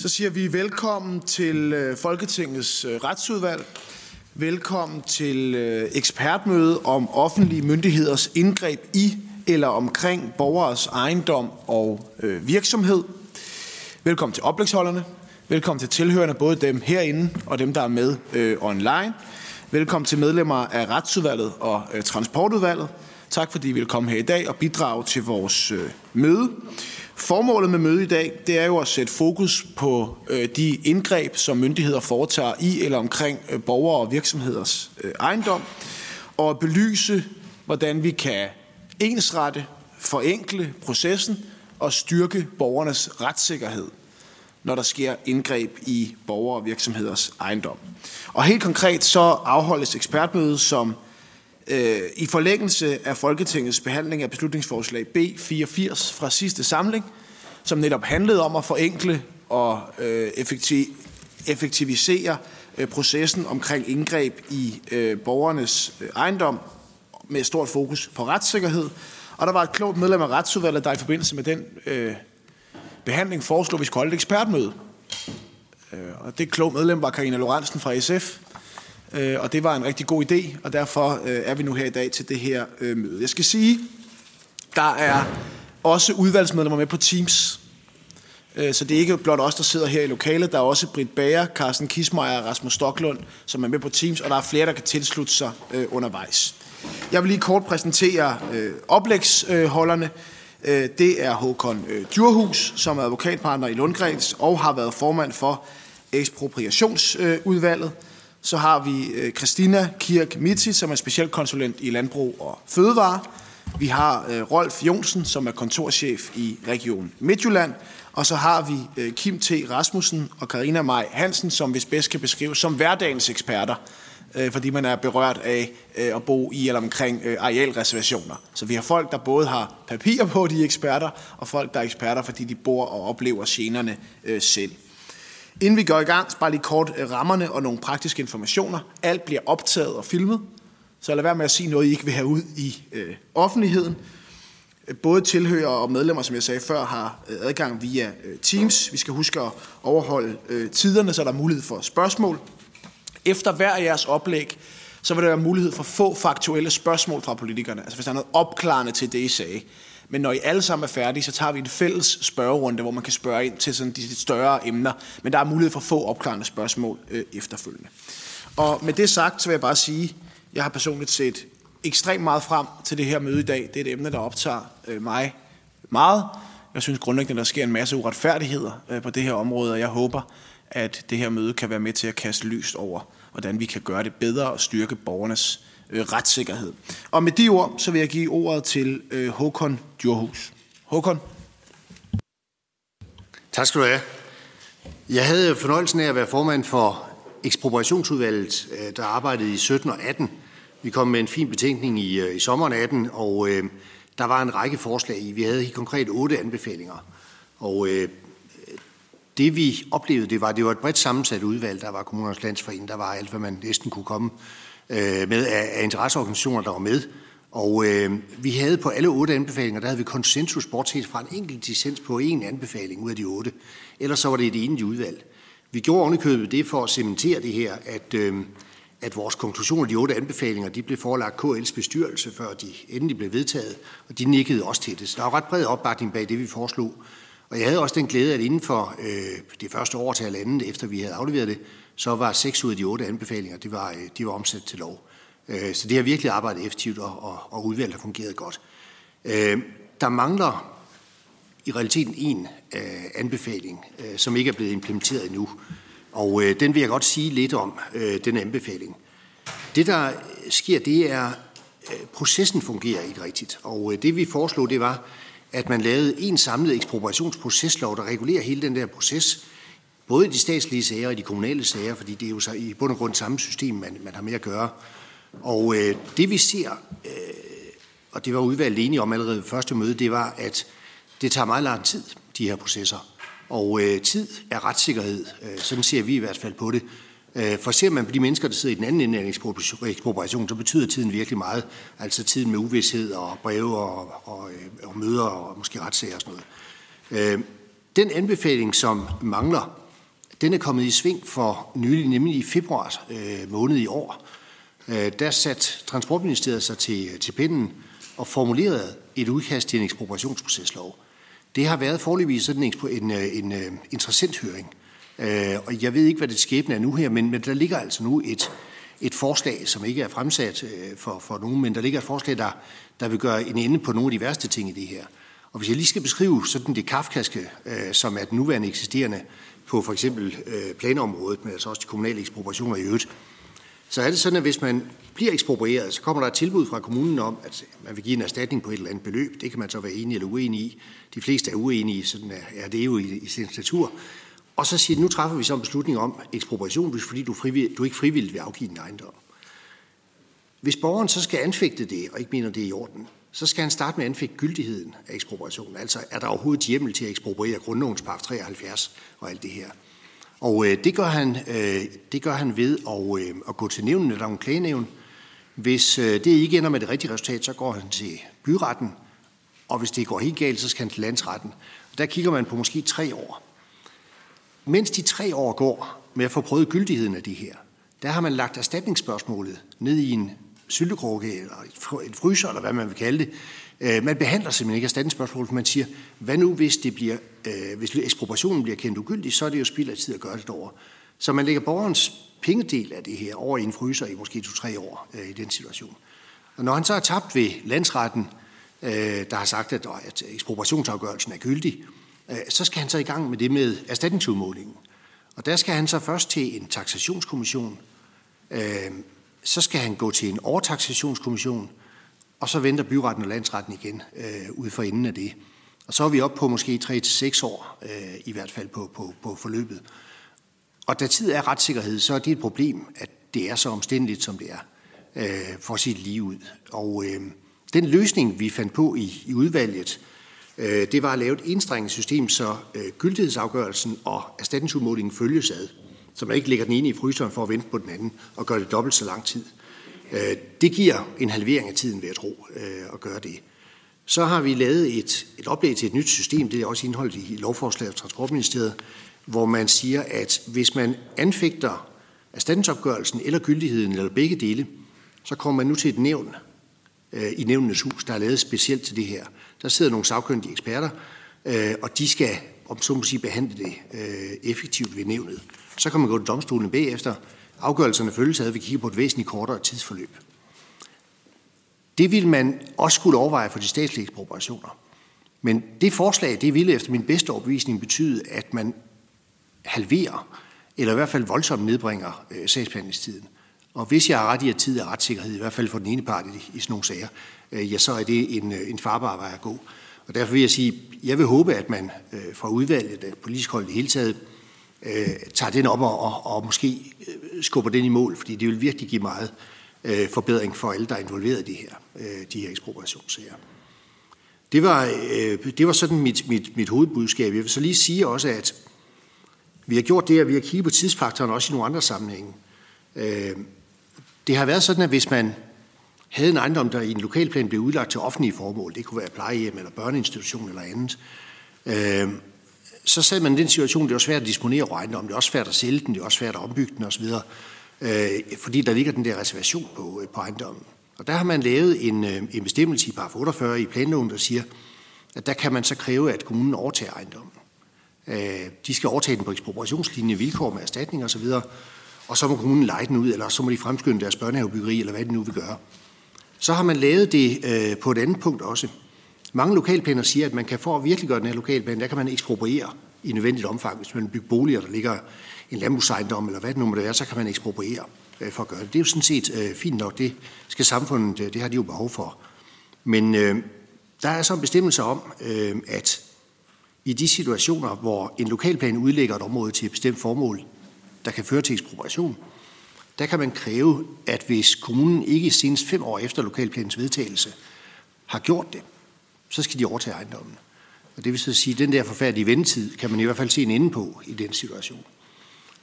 Så siger vi velkommen til øh, Folketingets øh, retsudvalg. Velkommen til øh, ekspertmøde om offentlige myndigheders indgreb i eller omkring borgers ejendom og virksomhed. Velkommen til oplægsholderne. Velkommen til tilhørende, både dem herinde og dem, der er med øh, online. Velkommen til medlemmer af Retsudvalget og øh, Transportudvalget. Tak fordi I vil komme her i dag og bidrage til vores øh, møde. Formålet med mødet i dag, det er jo at sætte fokus på øh, de indgreb, som myndigheder foretager i eller omkring øh, borgere og virksomheders øh, ejendom, og at belyse, hvordan vi kan ensrette, forenkle processen og styrke borgernes retssikkerhed, når der sker indgreb i borgere og virksomheders ejendom. Og helt konkret så afholdes ekspertmødet som øh, i forlængelse af Folketingets behandling af beslutningsforslag B84 fra sidste samling, som netop handlede om at forenkle og øh, effektivisere øh, processen omkring indgreb i øh, borgernes øh, ejendom med stort fokus på retssikkerhed. Og der var et klogt medlem af retsudvalget, der i forbindelse med den øh, behandling foreslog, at vi skulle holde et ekspertmøde. Øh, og det kloge medlem var Karina Lorentzen fra SF. Øh, og det var en rigtig god idé, og derfor øh, er vi nu her i dag til det her øh, møde. Jeg skal sige, der er også udvalgsmedlemmer med på Teams. Øh, så det er ikke blot os, der sidder her i lokalet. Der er også Britt Bager, Carsten Kismeier og Rasmus Stocklund, som er med på Teams, og der er flere, der kan tilslutte sig øh, undervejs. Jeg vil lige kort præsentere øh, oplægsholderne. Øh, det er Håkon øh, Djurhus, som er advokatpartner i Lundgrens og har været formand for ekspropriationsudvalget. Så har vi øh, Christina Kirk Mitti, som er specialkonsulent i Landbrug og Fødevare. Vi har øh, Rolf Jonsen, som er kontorchef i Region Midtjylland. Og så har vi øh, Kim T. Rasmussen og Karina Maj Hansen, som hvis bedst kan beskrives som hverdagens eksperter, fordi man er berørt af at bo i eller omkring arealreservationer. Så vi har folk, der både har papir på, de eksperter, og folk, der er eksperter, fordi de bor og oplever generne selv. Inden vi går i gang, bare lige kort øh, rammerne og nogle praktiske informationer. Alt bliver optaget og filmet, så lad være med at sige noget, I ikke vil have ud i øh, offentligheden. Både tilhører og medlemmer, som jeg sagde før, har øh, adgang via øh, Teams. Vi skal huske at overholde øh, tiderne, så der er mulighed for spørgsmål. Efter hver af jeres oplæg, så vil der være mulighed for få faktuelle spørgsmål fra politikerne. Altså hvis der er noget opklarende til det, I sagde. Men når I alle sammen er færdige, så tager vi en fælles spørgerunde, hvor man kan spørge ind til sådan de større emner. Men der er mulighed for få opklarende spørgsmål øh, efterfølgende. Og med det sagt, så vil jeg bare sige, jeg har personligt set ekstremt meget frem til det her møde i dag. Det er et emne, der optager øh, mig meget. Jeg synes grundlæggende, der sker en masse uretfærdigheder øh, på det her område, og jeg håber, at det her møde kan være med til at kaste lys over, hvordan vi kan gøre det bedre og styrke borgernes øh, retssikkerhed. Og med de ord, så vil jeg give ordet til øh, Håkon Djurhus. Håkon? Tak skal du have. Jeg havde fornøjelsen af at være formand for ekspropriationsudvalget, øh, der arbejdede i 17 og 18. Vi kom med en fin betænkning i, øh, i sommeren 18, og øh, der var en række forslag i. Vi havde helt konkret otte anbefalinger. Og øh, det vi oplevede, det var, det var et bredt sammensat udvalg. Der var Kommunernes Landsforening, der var alt, hvad man næsten kunne komme øh, med af, af interesseorganisationer, der var med. Og øh, vi havde på alle otte anbefalinger, der havde vi konsensus, bortset fra en enkelt dissens på en anbefaling ud af de otte. Ellers så var det et enigt udvalg. Vi gjorde ovenikøbet det for at cementere det her, at, øh, at vores konklusioner, de otte anbefalinger, de blev forelagt KL's bestyrelse, før de endelig blev vedtaget, og de nikkede også til det. Så der var ret bred opbakning bag det, vi foreslog. Og jeg havde også den glæde, at inden for øh, det første år til halvandet, efter vi havde afleveret det, så var seks ud af de otte anbefalinger, de var, øh, de var omsat til lov. Øh, så det har virkelig arbejdet effektivt, og, og, og udvalget har fungeret godt. Øh, der mangler i realiteten en anbefaling, som ikke er blevet implementeret endnu. Og den vil jeg godt sige lidt om, den anbefaling. Det, der sker, det er, processen fungerer ikke rigtigt. Og det, vi foreslog, det var, at man lavede en samlet ekspropriationsproceslov, der regulerer hele den der proces, både i de statslige sager og i de kommunale sager, fordi det er jo så i bund og grund samme system, man, man har med at gøre. Og øh, det vi ser, øh, og det var udvalget enige om allerede ved første møde, det var, at det tager meget lang tid, de her processer. Og øh, tid er retssikkerhed. Øh, sådan ser vi i hvert fald på det. Øh, for ser man på de mennesker, der sidder i den anden ende af ekspropriation, så betyder tiden virkelig meget. Altså tiden med uvidshed og breve og, og, øh, og møder og måske retssager og sådan noget. Øh, den anbefaling, som mangler, den er kommet i sving for nylig, nemlig i februar øh, måned i år. Øh, der satte Transportministeriet sig til, til pinden og formulerede et udkast til en ekspropriationsproceslov. Det har været forløbig sådan en, en, en, en interessant høring. Øh, og jeg ved ikke, hvad det skæbne er nu her, men, men der ligger altså nu et, et forslag, som ikke er fremsat øh, for, for nogen, men der ligger et forslag, der, der vil gøre en ende på nogle af de værste ting i det her. Og hvis jeg lige skal beskrive sådan det kafkaske, øh, som er den nuværende eksisterende på for eksempel øh, planområdet, men altså også de kommunale ekspropriationer i øvrigt, så er det sådan, at hvis man bliver eksproprieret, så kommer der et tilbud fra kommunen om, at man vil give en erstatning på et eller andet beløb. Det kan man så være enig eller uenig i. De fleste er uenige, sådan er det jo i, i sin natur. Og så siger de, nu træffer vi så en beslutning om ekspropriation, hvis fordi du, frivilligt, du ikke frivilligt vil afgive din ejendom. Hvis borgeren så skal anfægte det, og ikke mener det er i orden, så skal han starte med at anfægte gyldigheden af ekspropriationen. Altså, er der overhovedet hjemmel til at ekspropriere grundlovens paragraf 73 og alt det her? Og øh, det, gør han, øh, det gør han ved at, øh, at gå til nævnen, eller en klagenævn. Hvis øh, det ikke ender med det rigtige resultat, så går han til byretten, og hvis det går helt galt, så skal han til landsretten. Der kigger man på måske tre år. Mens de tre år går med at få prøvet gyldigheden af det her, der har man lagt erstatningsspørgsmålet ned i en syltekrukke eller en fryser, eller hvad man vil kalde det. Øh, man behandler simpelthen ikke erstatningsspørgsmålet, man siger, hvad nu hvis, det bliver, øh, hvis ekspropriationen bliver kendt ugyldig, så er det jo spild af tid at gøre det over. Så man lægger borgerens pengedel af det her over i en fryser i måske to-tre år øh, i den situation. Og når han så er tabt ved landsretten, øh, der har sagt, at, at ekspropriationsafgørelsen er gyldig, Øh, så skal han så i gang med det med erstatningsudmålingen. Og der skal han så først til en taxationskommission, øh, så skal han gå til en overtaxationskommission, og så venter byretten og landsretten igen øh, ud for enden af det. Og så er vi oppe på måske 3-6 år, øh, i hvert fald på, på, på forløbet. Og da tid er retssikkerhed, så er det et problem, at det er så omstændeligt, som det er, øh, for sit liv ud. Og øh, den løsning, vi fandt på i, i udvalget, Øh, det var at lave et enstrenget system, så øh, gyldighedsafgørelsen og erstatningsudmålingen følges ad. Så man ikke lægger den ene i fryseren for at vente på den anden og gøre det dobbelt så lang tid. Øh, det giver en halvering af tiden, ved at tro, øh, at gøre det. Så har vi lavet et, et oplæg til et nyt system, det er også indeholdt i lovforslaget af Transportministeriet, hvor man siger, at hvis man anfægter erstatningsopgørelsen eller gyldigheden eller begge dele, så kommer man nu til et nævn øh, i nævnenes hus, der er lavet specielt til det her. Der sidder nogle sagkyndige eksperter, øh, og de skal, om så må sige, behandle det øh, effektivt ved nævnet. Så kan man gå til domstolen bagefter. Afgørelserne følges ad, vi kigger på et væsentligt kortere tidsforløb. Det vil man også skulle overveje for de statslige ekspropriationer. Men det forslag, det ville efter min bedste overbevisning betyde, at man halverer, eller i hvert fald voldsomt nedbringer øh, sagsbehandlingstiden. Og hvis jeg har ret i, at tid er retssikkerhed, i hvert fald for den ene part i, i sådan nogle sager, øh, ja, så er det en, øh, en farbar vej at gå. Og derfor vil jeg sige, jeg vil håbe, at man øh, fra udvalget, at politisk hold i hele taget, øh, tager den op og, og, og måske øh, skubber den i mål, fordi det vil virkelig give meget øh, forbedring for alle, der er involveret i det her, øh, de her ekspropriationssager. Det var, øh, det var sådan mit, mit, mit hovedbudskab. Jeg vil så lige sige også, at vi har gjort det, at vi har kigget på tidsfaktoren også i nogle andre sammenhænge. Øh, det har været sådan, at hvis man havde en ejendom, der i en lokalplan blev udlagt til offentlige formål, det kunne være plejehjem eller børneinstitution eller andet, øh, så sad man i den situation, det var svært at disponere over ejendommen, det er også svært at sælge den, det er også svært at ombygge den osv., øh, fordi der ligger den der reservation på, øh, på ejendommen. Og der har man lavet en, øh, en bestemmelse i paragraf 48 i planloven, der siger, at der kan man så kræve, at kommunen overtager ejendommen. Øh, de skal overtage den på ekspropriationslinje, vilkår med erstatning osv., og så må kommunen lege den ud, eller så må de fremskynde deres børnehavebyggeri, eller hvad de nu vil gøre. Så har man lavet det øh, på et andet punkt også. Mange lokalplaner siger, at man kan for at virkelig gøre den her lokalplan, der kan man ekspropriere i nødvendigt omfang. Hvis man bygger boliger, der ligger en landbrugsejendom, eller hvad det nu må det være, så kan man ekspropriere øh, for at gøre det. Det er jo sådan set øh, fint nok. Det skal samfundet, øh, det har de jo behov for. Men øh, der er så en bestemmelse om, øh, at i de situationer, hvor en lokalplan udlægger et område til et bestemt formål, der kan føre til ekspropriation, der kan man kræve, at hvis kommunen ikke senest fem år efter lokalplanens vedtagelse har gjort det, så skal de overtage ejendommen. Og det vil så sige, at den der forfærdelige ventetid kan man i hvert fald se en ende på i den situation.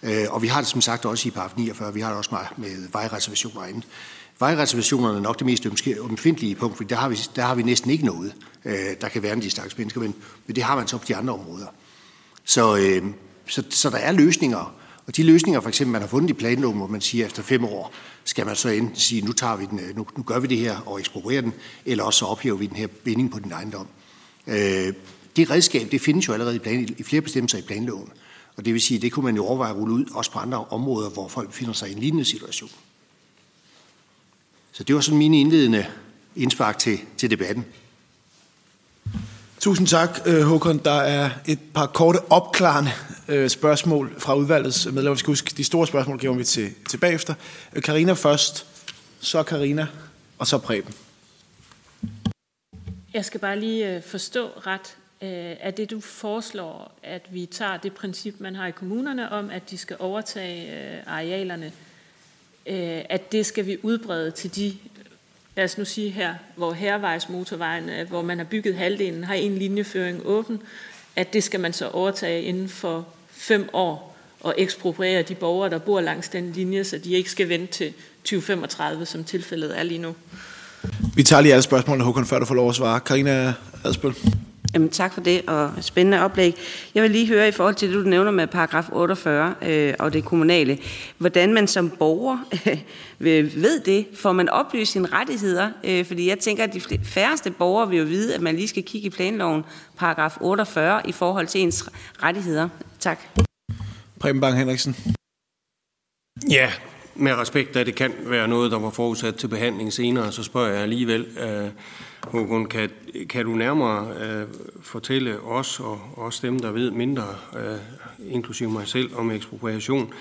Øh, og vi har det som sagt også i paragraf 49, vi har det også med, med vejreservationer og andet. Vejreservationerne er nok det mest omfindelige punkt, for der har vi, der har vi næsten ikke noget, øh, der kan være de stakkels mennesker, men, men det har man så på de andre områder. Så øh, så, så der er løsninger, og de løsninger, for eksempel, man har fundet i planloven, hvor man siger, at efter fem år skal man så enten sige, nu, tager vi den, øh, nu, nu gør vi det her og eksproprierer den, eller også så ophæver vi den her binding på din ejendom. Øh, det redskab, det findes jo allerede i, plan, i flere bestemmelser i planloven. Og det vil sige, det kunne man jo overveje at rulle ud, også på andre områder, hvor folk befinder sig i en lignende situation. Så det var sådan mine indledende indspark til, til debatten. Tusind tak, øh, Håkon. Der er et par korte opklarende øh, spørgsmål fra udvalgets medlemmer. Vi skal huske, de store spørgsmål giver vi til, til bagefter. Øh, Karina først, så Karina, og så Preben. Jeg skal bare lige forstå ret er det, du foreslår, at vi tager det princip, man har i kommunerne om, at de skal overtage arealerne, at det skal vi udbrede til de, lad os nu sige her, hvor hervejsmotorvejen, hvor man har bygget halvdelen, har en linjeføring åben, at det skal man så overtage inden for fem år og ekspropriere de borgere, der bor langs den linje, så de ikke skal vente til 2035, som tilfældet er lige nu. Vi tager lige alle spørgsmålene, Håkon, før du får lov at svare. Karina Adspøl. Jamen, tak for det, og spændende oplæg. Jeg vil lige høre i forhold til det, du nævner med paragraf 48 øh, og det kommunale. Hvordan man som borger øh, ved det? Får man oplyst sine rettigheder? Øh, fordi jeg tænker, at de færreste borgere vil jo vide, at man lige skal kigge i planloven paragraf 48 i forhold til ens rettigheder. Tak. Preben Bang Henriksen. Ja, med respekt, at det kan være noget, der var forudsat til behandling senere, så spørger jeg alligevel, øh, Håkon, kan, kan du nærmere øh, fortælle os og også dem, der ved mindre, øh, inklusive mig selv, om ekspropriation,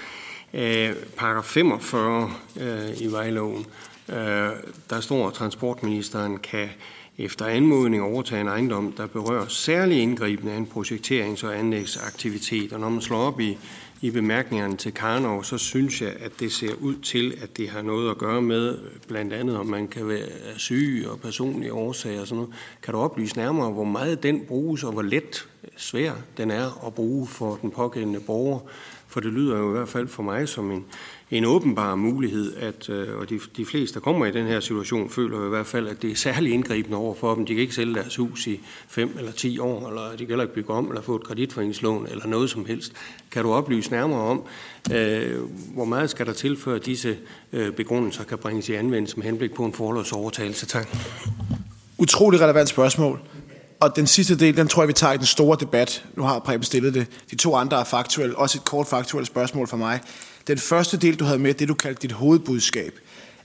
øh, paragraf 45 øh, i vejloven, øh, der står, at transportministeren kan efter anmodning overtage en ejendom, der berører særlig indgribende af en projekterings- og anlægsaktivitet. Og når man slår op i i bemærkningerne til Karnov, så synes jeg, at det ser ud til, at det har noget at gøre med, blandt andet om man kan være syg og personlige årsager og sådan noget. Kan du oplyse nærmere, hvor meget den bruges, og hvor let svær den er at bruge for den pågældende borger? For det lyder jo i hvert fald for mig som en, en åbenbar mulighed, at, øh, og de, de fleste, der kommer i den her situation, føler jo i hvert fald, at det er særlig indgribende over for dem. De kan ikke sælge deres hus i 5 eller 10 år, eller de kan heller ikke bygge om, eller få et kreditforeningslån, eller noget som helst. Kan du oplyse nærmere om, øh, hvor meget skal der tilføre disse øh, begrundelser kan bringes i anvendelse med henblik på en forlovsovertagelse? Tak. Utrolig relevant spørgsmål. Og den sidste del, den tror jeg, vi tager i den store debat. Nu har Preben stillet det. De to andre er faktuelle. Også et kort faktuelt spørgsmål for mig. Den første del, du havde med, det du kaldte dit hovedbudskab,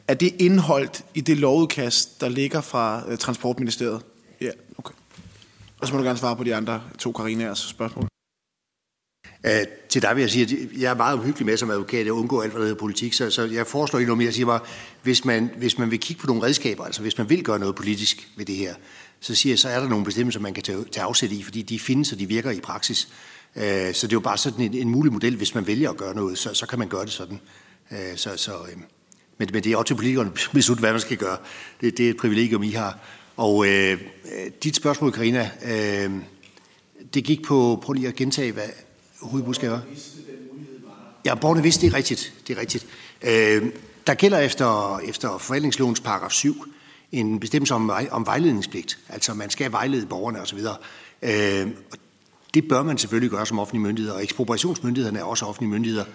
er det indholdt i det lovudkast, der ligger fra øh, Transportministeriet? Ja, okay. Og så må du gerne svare på de andre to Karinas spørgsmål. Æh, til dig vil jeg sige, at jeg er meget omhyggelig med som advokat at undgå alt, hvad der hedder politik, så, så jeg foreslår ikke noget mere. Jeg siger bare, hvis man, hvis man vil kigge på nogle redskaber, altså hvis man vil gøre noget politisk ved det her, så siger jeg, så er der nogle bestemmelser, man kan tage, tage afsæt i, fordi de findes, og de virker i praksis. Øh, så det er jo bare sådan en, en mulig model, hvis man vælger at gøre noget, så, så kan man gøre det sådan. Øh, så, så, øh, men, men det er også til politikerne at beslutte, hvad man skal gøre. Det, det er et privilegium, I har. Og øh, dit spørgsmål, Karina, øh, det gik på, prøv lige at gentage, hvad hovedbudskabet var. Ja, borgerne vidste, det er rigtigt. Det er rigtigt. Øh, der gælder efter, efter forvaltningslovens paragraf 7 en bestemmelse om, om vejledningspligt. Altså, man skal vejlede borgerne osv. Øh, det bør man selvfølgelig gøre som offentlige myndigheder, og ekspropriationsmyndighederne er også offentlige myndigheder.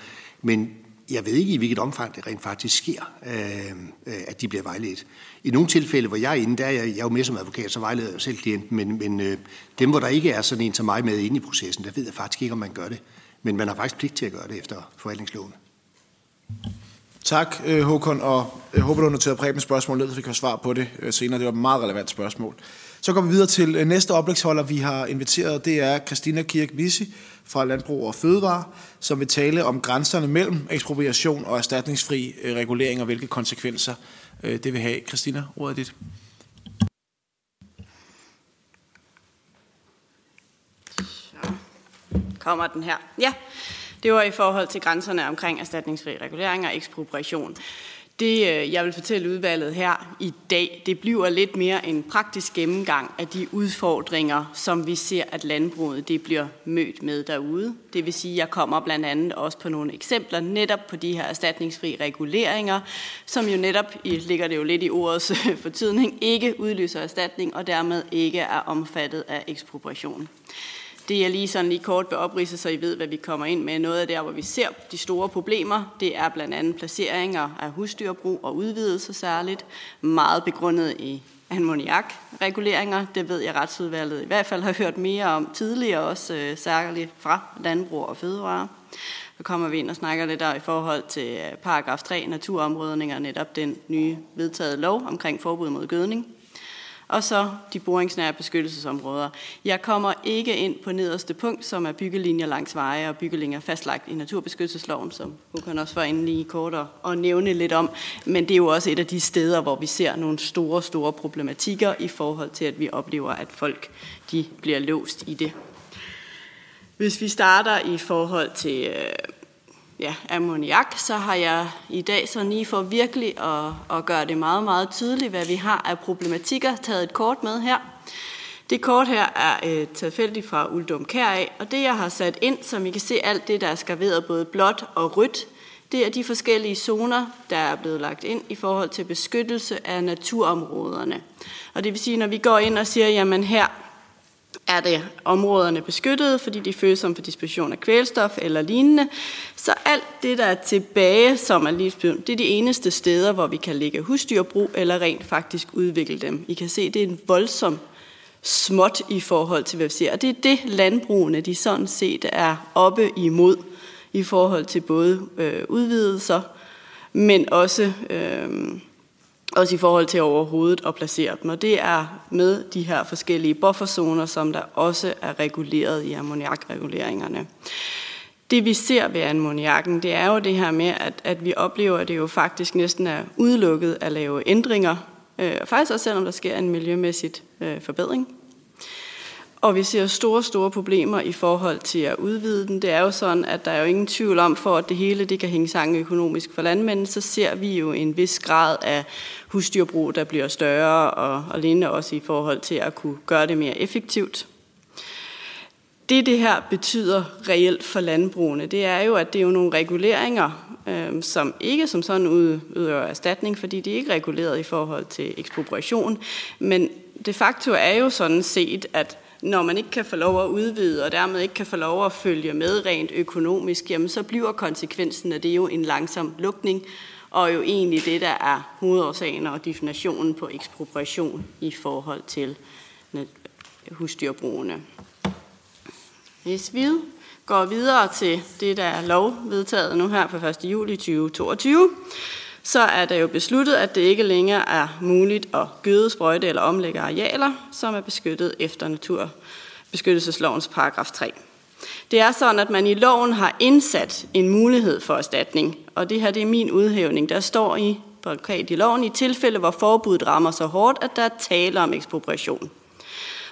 Men jeg ved ikke, i hvilket omfang det rent faktisk sker, øh, at de bliver vejledt. I nogle tilfælde, hvor jeg er inde, der er jeg, jeg er jo med som advokat, så vejleder jeg selv klienten, men, men øh, dem, hvor der ikke er sådan en som mig med inde i processen, der ved jeg faktisk ikke, om man gør det. Men man har faktisk pligt til at gøre det efter forvaltningsloven. Tak, øh, Håkon, og jeg håber, du har noteret Preben spørgsmål ned, så vi kan svare på det øh, senere. Det var et meget relevant spørgsmål. Så går vi videre til øh, næste oplægsholder, vi har inviteret. Det er Christina Kirk Visi fra Landbrug og Fødevare, som vil tale om grænserne mellem ekspropriation og erstatningsfri øh, regulering og hvilke konsekvenser øh, det vil have. Christina, ordet er dit. Så kommer den her. Ja, det var i forhold til grænserne omkring erstatningsfri regulering og ekspropriation. Det, øh, jeg vil fortælle udvalget her i dag, det bliver lidt mere en praktisk gennemgang af de udfordringer, som vi ser, at landbruget det bliver mødt med derude. Det vil sige, at jeg kommer blandt andet også på nogle eksempler netop på de her erstatningsfri reguleringer, som jo netop, ligger det jo lidt i ordets fortydning, ikke udløser erstatning og dermed ikke er omfattet af ekspropriation. Det er lige sådan lige kort vil oprise, så I ved, hvad vi kommer ind med. Noget af der, hvor vi ser de store problemer, det er blandt andet placeringer af husdyrbrug og udvidelse særligt. Meget begrundet i ammoniakreguleringer. Det ved jeg, retsudvalget i hvert fald har hørt mere om tidligere, også øh, særligt fra landbrug og fødevare. Så kommer vi ind og snakker lidt der i forhold til øh, paragraf 3, naturområdninger, netop den nye vedtaget lov omkring forbud mod gødning og så de boringsnære beskyttelsesområder. Jeg kommer ikke ind på nederste punkt, som er byggelinjer langs veje og byggelinjer fastlagt i naturbeskyttelsesloven, som kan også være inde lige kort og nævne lidt om. Men det er jo også et af de steder, hvor vi ser nogle store, store problematikker i forhold til, at vi oplever, at folk de bliver låst i det. Hvis vi starter i forhold til øh, ja, ammoniak, så har jeg i dag så lige for virkelig at, at gøre det meget, meget tydeligt, hvad vi har af problematikker, taget et kort med her. Det kort her er øh, tilfældigt fra Uldum Kær af, og det jeg har sat ind, som I kan se alt det, der er skarveret både blåt og rødt, det er de forskellige zoner, der er blevet lagt ind i forhold til beskyttelse af naturområderne. Og det vil sige, når vi går ind og siger, jamen her er det områderne beskyttet, fordi de er følsomme for disposition af kvælstof eller lignende. Så alt det, der er tilbage, som er livsbyrden, det er de eneste steder, hvor vi kan lægge husdyrbrug eller rent faktisk udvikle dem. I kan se, det er en voldsom småt i forhold til, hvad vi ser. Og det er det, landbrugene de sådan set er oppe imod i forhold til både øh, udvidelser, men også øh, også i forhold til overhovedet at placere dem. Og det er med de her forskellige bufferzoner, som der også er reguleret i ammoniakreguleringerne. Det vi ser ved ammoniakken, det er jo det her med, at, at vi oplever, at det jo faktisk næsten er udelukket at lave ændringer. Øh, faktisk også selvom der sker en miljømæssigt øh, forbedring. Og vi ser store, store problemer i forhold til at udvide den. Det er jo sådan, at der er jo ingen tvivl om, for at det hele det kan hænge sammen økonomisk for landmændene, så ser vi jo en vis grad af husdyrbrug, der bliver større, og, og lignende også i forhold til at kunne gøre det mere effektivt. Det, det her betyder reelt for landbrugene, det er jo, at det er jo nogle reguleringer, øh, som ikke som sådan udøver erstatning, fordi de er ikke reguleret i forhold til ekspropriation. Men de facto er jo sådan set, at når man ikke kan få lov at udvide, og dermed ikke kan få lov at følge med rent økonomisk, jamen så bliver konsekvensen af det jo en langsom lukning, og jo egentlig det, der er hovedårsagen og definitionen på ekspropriation i forhold til husdyrbrugene. Hvis vi går videre til det, der er lovvedtaget nu her på 1. juli 2022, så er det jo besluttet, at det ikke længere er muligt at gøde, sprøjte eller omlægge arealer, som er beskyttet efter naturbeskyttelseslovens paragraf 3. Det er sådan, at man i loven har indsat en mulighed for erstatning, og det her det er min udhævning. Der står i konkret i loven i tilfælde, hvor forbuddet rammer så hårdt, at der er tale om ekspropriation.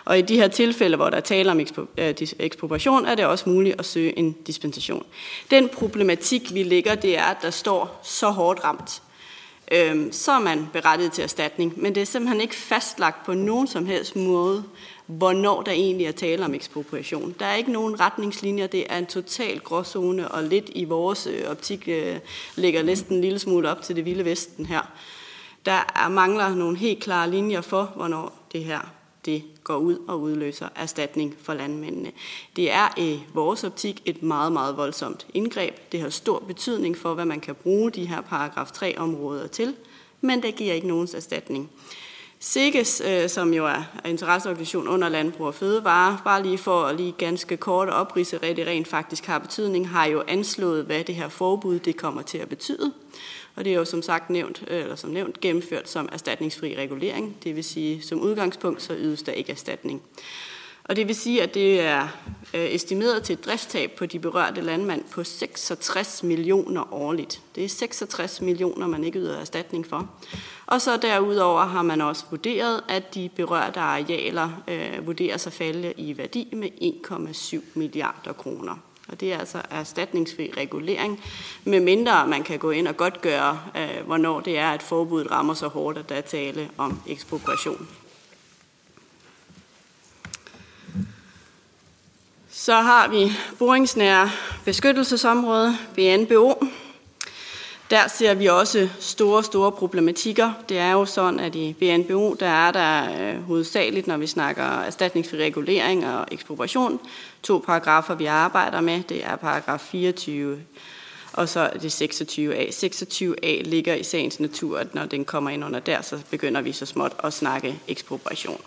Og i de her tilfælde, hvor der er tale om øh, ekspropriation, er det også muligt at søge en dispensation. Den problematik, vi ligger, det er, at der står så hårdt ramt. Øhm, så er man berettiget til erstatning, men det er simpelthen ikke fastlagt på nogen som helst måde, hvornår der egentlig er tale om ekspropriation. Der er ikke nogen retningslinjer, det er en total gråzone, og lidt i vores øh, optik øh, ligger næsten en lille smule op til det vilde vesten her. Der er, mangler nogle helt klare linjer for, hvornår det her det går ud og udløser erstatning for landmændene. Det er i vores optik et meget, meget voldsomt indgreb. Det har stor betydning for, hvad man kan bruge de her paragraf 3 områder til, men det giver ikke nogens erstatning. SIGES, øh, som jo er interesseorganisation under Landbrug og Fødevare, bare lige for at lige ganske kort oprise, hvad det rent faktisk har betydning, har jo anslået, hvad det her forbud det kommer til at betyde. Og det er jo som sagt nævnt, øh, eller som nævnt gennemført som erstatningsfri regulering. Det vil sige, som udgangspunkt så ydes der ikke erstatning. Og det vil sige, at det er øh, estimeret til et driftstab på de berørte landmænd på 66 millioner årligt. Det er 66 millioner, man ikke yder erstatning for. Og så derudover har man også vurderet, at de berørte arealer øh, vurderes at falde i værdi med 1,7 milliarder kroner. Og det er altså erstatningsfri regulering, med mindre man kan gå ind og godt gøre, øh, hvornår det er, at forbuddet rammer så hårdt, at der er tale om ekspropriation. Så har vi boringsnære beskyttelsesområde, BNBO. Der ser vi også store, store problematikker. Det er jo sådan, at i BNBO, der er der øh, hovedsageligt, når vi snakker erstatningsfri regulering og ekspropriation, to paragrafer, vi arbejder med. Det er paragraf 24 og så er det 26a. 26a ligger i sagens natur, at når den kommer ind under der, så begynder vi så småt at snakke ekspropriation.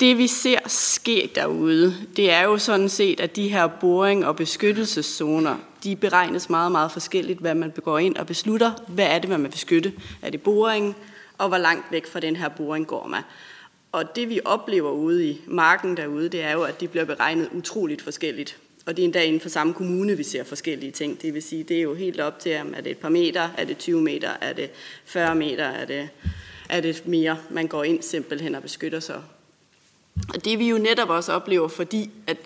Det vi ser ske derude, det er jo sådan set, at de her boring- og beskyttelseszoner, de beregnes meget, meget forskelligt, hvad man går ind og beslutter. Hvad er det, man vil beskytte? Er det boringen? Og hvor langt væk fra den her boring går man? Og det vi oplever ude i marken derude, det er jo, at de bliver beregnet utroligt forskelligt. Og det er endda inden for samme kommune, vi ser forskellige ting. Det vil sige, det er jo helt op til, om er det et par meter, er det 20 meter, er det 40 meter, er det, er det mere, man går ind simpelthen og beskytter sig. Og det vi jo netop også oplever, fordi at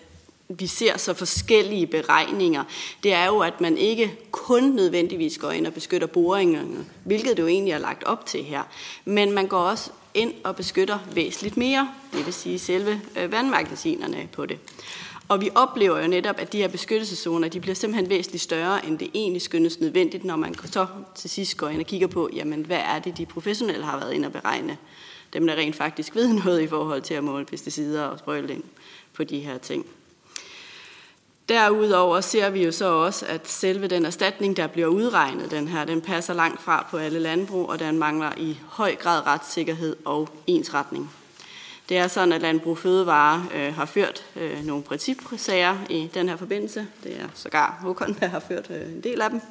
vi ser så forskellige beregninger, det er jo, at man ikke kun nødvendigvis går ind og beskytter boringerne, hvilket det jo egentlig er lagt op til her, men man går også ind og beskytter væsentligt mere, det vil sige selve øh, vandmagasinerne på det. Og vi oplever jo netop, at de her beskyttelseszoner, de bliver simpelthen væsentligt større, end det egentlig skyndes nødvendigt, når man så til sidst går ind og kigger på, jamen hvad er det, de professionelle har været ind og beregne. Dem, der rent faktisk ved noget i forhold til at måle pesticider og sprøjling på de her ting. Derudover ser vi jo så også, at selve den erstatning, der bliver udregnet, den her, den passer langt fra på alle landbrug, og den mangler i høj grad retssikkerhed og ensretning. Det er sådan, at Landbrug Fødevare øh, har ført øh, nogle principsager i den her forbindelse. Det er sågar Håkon, der har ført øh, en del af dem.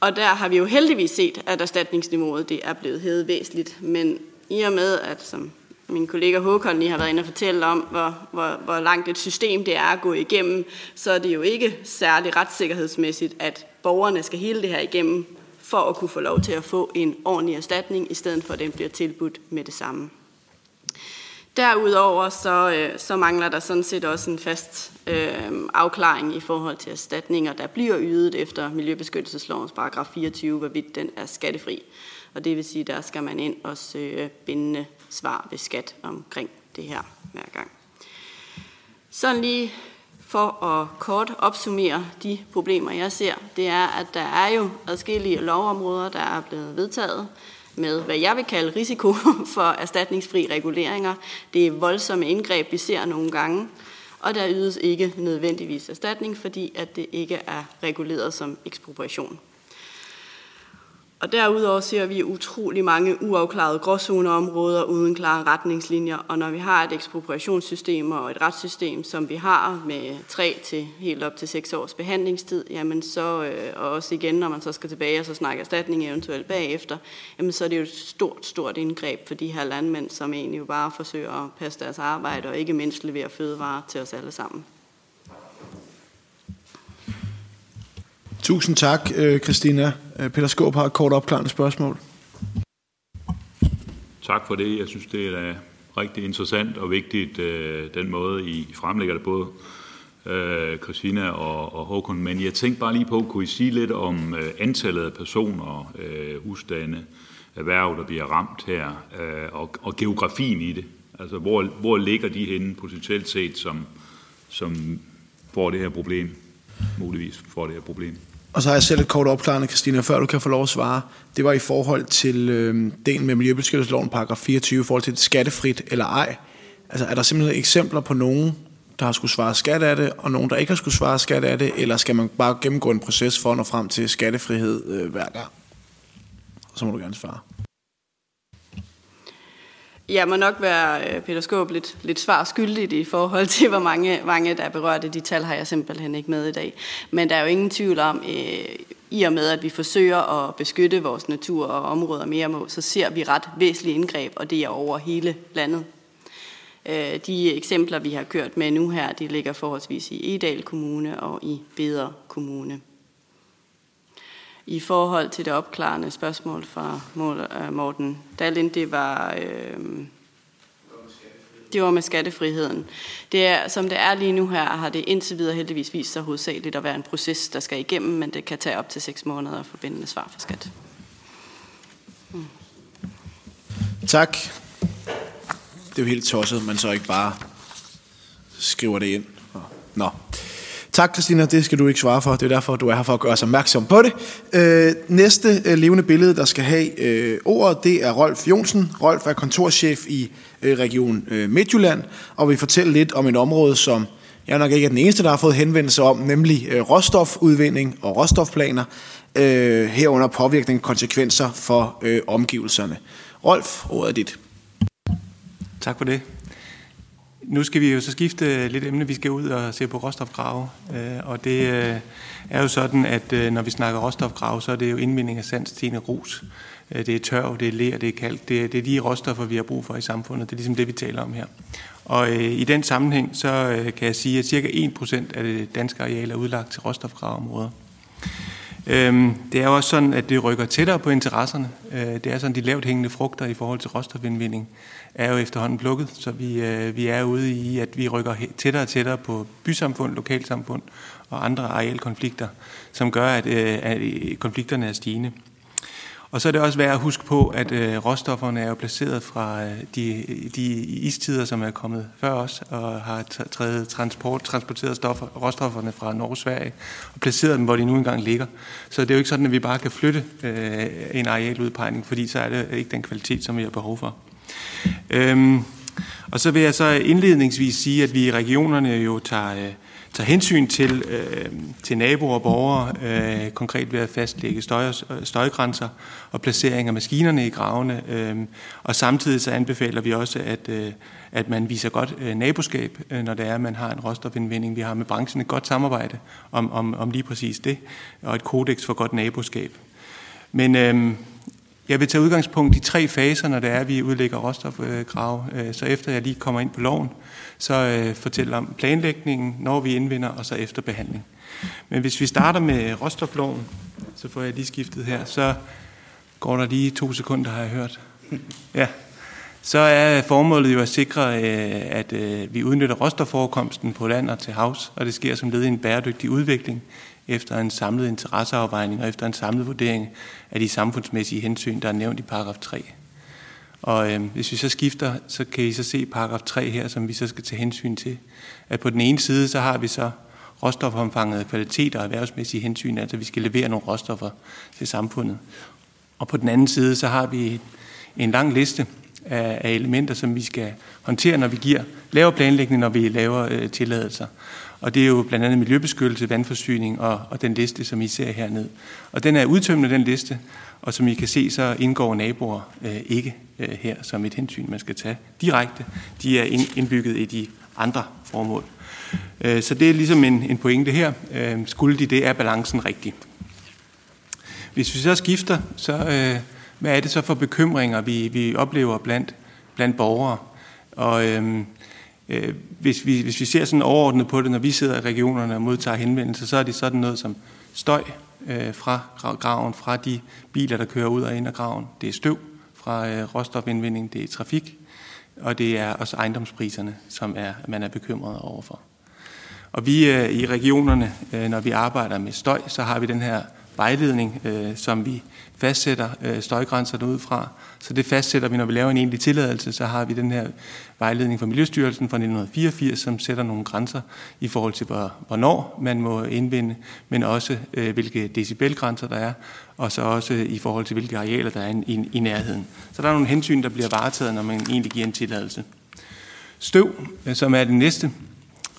Og der har vi jo heldigvis set, at erstatningsniveauet det er blevet hævet væsentligt. Men i og med, at som min kollega Håkon lige har været inde og fortælle om, hvor, hvor, hvor langt et system det er at gå igennem, så er det jo ikke særlig retssikkerhedsmæssigt, at borgerne skal hele det her igennem, for at kunne få lov til at få en ordentlig erstatning, i stedet for at den bliver tilbudt med det samme. Derudover så, øh, så mangler der sådan set også en fast øh, afklaring i forhold til erstatninger, der bliver ydet efter Miljøbeskyttelseslovens paragraf 24, hvorvidt den er skattefri. Og det vil sige, der skal man ind og søge bindende svar ved skat omkring det her hver gang. Sådan lige for at kort opsummere de problemer, jeg ser, det er, at der er jo adskillige lovområder, der er blevet vedtaget, med, hvad jeg vil kalde risiko for erstatningsfri reguleringer. Det er voldsomme indgreb, vi ser nogle gange, og der ydes ikke nødvendigvis erstatning, fordi at det ikke er reguleret som ekspropriation. Og derudover ser vi utrolig mange uafklarede gråzoneområder uden klare retningslinjer, og når vi har et ekspropriationssystem og et retssystem, som vi har med 3 til helt op til 6 års behandlingstid, jamen så, øh, og også igen, når man så skal tilbage og så snakke erstatning eventuelt bagefter, jamen så er det jo et stort, stort indgreb for de her landmænd, som egentlig jo bare forsøger at passe deres arbejde og ikke mindst levere fødevarer til os alle sammen. Tusind tak, øh, Christina. Øh, Peter Skåb har et kort opklarende spørgsmål. Tak for det. Jeg synes, det er rigtig interessant og vigtigt, øh, den måde, I fremlægger det både Christina og, Håkon. Men jeg tænkte bare lige på, kunne I sige lidt om antallet af personer, husstande, erhverv, der bliver ramt her, og, og geografien i det? Altså, hvor, hvor ligger de henne potentielt set, som, som får det her problem, muligvis får det her problem? Og så har jeg selv et kort opklarende, Christina, før du kan få lov at svare. Det var i forhold til øh, delen med Miljøbeskyttelsesloven, paragraf 24, i forhold til det skattefrit eller ej. Altså er der simpelthen eksempler på nogen, der har skulle svare skat af det, og nogen, der ikke har skulle svare skat af det, eller skal man bare gennemgå en proces for at nå frem til skattefrihed øh, hver gang? Så må du gerne svare. Jeg må nok være, øh, Peter Skåb, lidt, lidt svar skyldigt i forhold til, hvor mange, mange der er berørte. De tal har jeg simpelthen ikke med i dag. Men der er jo ingen tvivl om, øh, i og med at vi forsøger at beskytte vores natur og områder mere mod, så ser vi ret væsentlige indgreb, og det er over hele landet. Øh, de eksempler, vi har kørt med nu her, de ligger forholdsvis i Edal Kommune og i Beder Kommune. I forhold til det opklarende spørgsmål fra øh, Morten Dallin, det var... Øh, det var med skattefriheden. Det er, som det er lige nu her, har det indtil videre heldigvis vist sig hovedsageligt at være en proces, der skal igennem, men det kan tage op til seks måneder at forbindende svar for skat. Hmm. Tak. Det er jo helt tosset, man så ikke bare skriver det ind. Nå. Tak, Christina. Det skal du ikke svare for. Det er derfor, du er her for at gøre os opmærksom på det. Øh, næste øh, levende billede, der skal have øh, ordet, det er Rolf Jonsen. Rolf er kontorchef i øh, Region øh, Midtjylland, og vil fortælle lidt om et område, som jeg nok ikke er den eneste, der har fået henvendelse om, nemlig øh, råstofudvinding og råstofplaner, øh, herunder påvirkning og konsekvenser for øh, omgivelserne. Rolf, ordet er dit. Tak for det. Nu skal vi jo så skifte lidt emne. Vi skal ud og se på råstofgrave. Øh, og det øh, er jo sådan, at øh, når vi snakker råstofgrave, så er det jo indvinding af sand, sten og grus. Det er tørv, det er ler, det er kalk. Det er, det er de råstoffer, vi har brug for i samfundet. Det er ligesom det, vi taler om her. Og i den sammenhæng, så kan jeg sige, at cirka 1% af det danske areal er udlagt til råstofgraveområder. Øhm, det er jo også sådan, at det rykker tættere på interesserne. Det er sådan, de lavt hængende frugter i forhold til råstofindvinding er jo efterhånden plukket, så vi, øh, vi er ude i, at vi rykker tættere og tættere på bysamfund, lokalsamfund og andre arealkonflikter, som gør, at, øh, at øh, konflikterne er stigende. Og så er det også værd at huske på, at øh, råstofferne er jo placeret fra øh, de, de istider, som er kommet før os, og har trædet transport, transporteret stoffer, råstofferne fra Norge og Sverige, og placeret dem, hvor de nu engang ligger. Så det er jo ikke sådan, at vi bare kan flytte øh, en arealudpegning, fordi så er det ikke den kvalitet, som vi har behov for. Øhm, og så vil jeg så indledningsvis sige, at vi i regionerne jo tager, øh, tager hensyn til, øh, til naboer og borgere, øh, konkret ved at fastlægge støj, støjgrænser og placering af maskinerne i gravene. Øh, og samtidig så anbefaler vi også, at, øh, at man viser godt øh, naboskab, øh, når det er, at man har en råstofindvinding. Vi har med branchen et godt samarbejde om, om, om lige præcis det, og et kodex for godt naboskab. Men øh, jeg vil tage udgangspunkt i tre faser, når det er, at vi udlægger råstofgrave. Øh, så efter jeg lige kommer ind på loven, så øh, fortæller om planlægningen, når vi indvinder, og så efter behandling. Men hvis vi starter med råstofloven, så får jeg lige skiftet her, så går der lige to sekunder, har jeg hørt. Ja. Så er formålet jo at sikre, øh, at vi udnytter råstofforekomsten på land og til havs, og det sker som led i en bæredygtig udvikling efter en samlet interesseafvejning og efter en samlet vurdering af de samfundsmæssige hensyn, der er nævnt i paragraf 3. Og øh, hvis vi så skifter, så kan I så se paragraf 3 her, som vi så skal tage hensyn til. At på den ene side, så har vi så råstofomfanget kvalitet og erhvervsmæssige hensyn, altså vi skal levere nogle råstoffer til samfundet. Og på den anden side, så har vi en lang liste af, af elementer, som vi skal håndtere, når vi giver, laver planlægning, når vi laver øh, tilladelser. Og det er jo blandt andet miljøbeskyttelse, vandforsyning og, og den liste, som I ser hernede. Og den er udtømmende, den liste, og som I kan se, så indgår naboer øh, ikke øh, her som et hensyn, man skal tage direkte. De er indbygget i de andre formål. Øh, så det er ligesom en, en pointe her. Øh, skulle de det, er balancen rigtig. Hvis vi så skifter, så øh, hvad er det så for bekymringer, vi, vi oplever blandt, blandt borgere? Og øh, øh, hvis, vi, hvis vi ser sådan overordnet på det, når vi sidder i regionerne og modtager henvendelser, så er det sådan noget som støj øh, fra graven, fra de biler, der kører ud og ind af graven. Det er støv fra øh, råstofindvinding, det er trafik, og det er også ejendomspriserne, som er, man er bekymret overfor. Og vi øh, i regionerne, øh, når vi arbejder med støj, så har vi den her vejledning, øh, som vi fastsætter øh, støjgrænserne ud fra. Så det fastsætter vi, når vi laver en egentlig tilladelse, så har vi den her vejledning fra Miljøstyrelsen fra 1984, som sætter nogle grænser i forhold til, hvornår man må indvinde, men også øh, hvilke decibelgrænser der er, og så også i forhold til, hvilke arealer der er i, i, i nærheden. Så der er nogle hensyn, der bliver varetaget, når man egentlig giver en tilladelse. Støv, øh, som er det næste,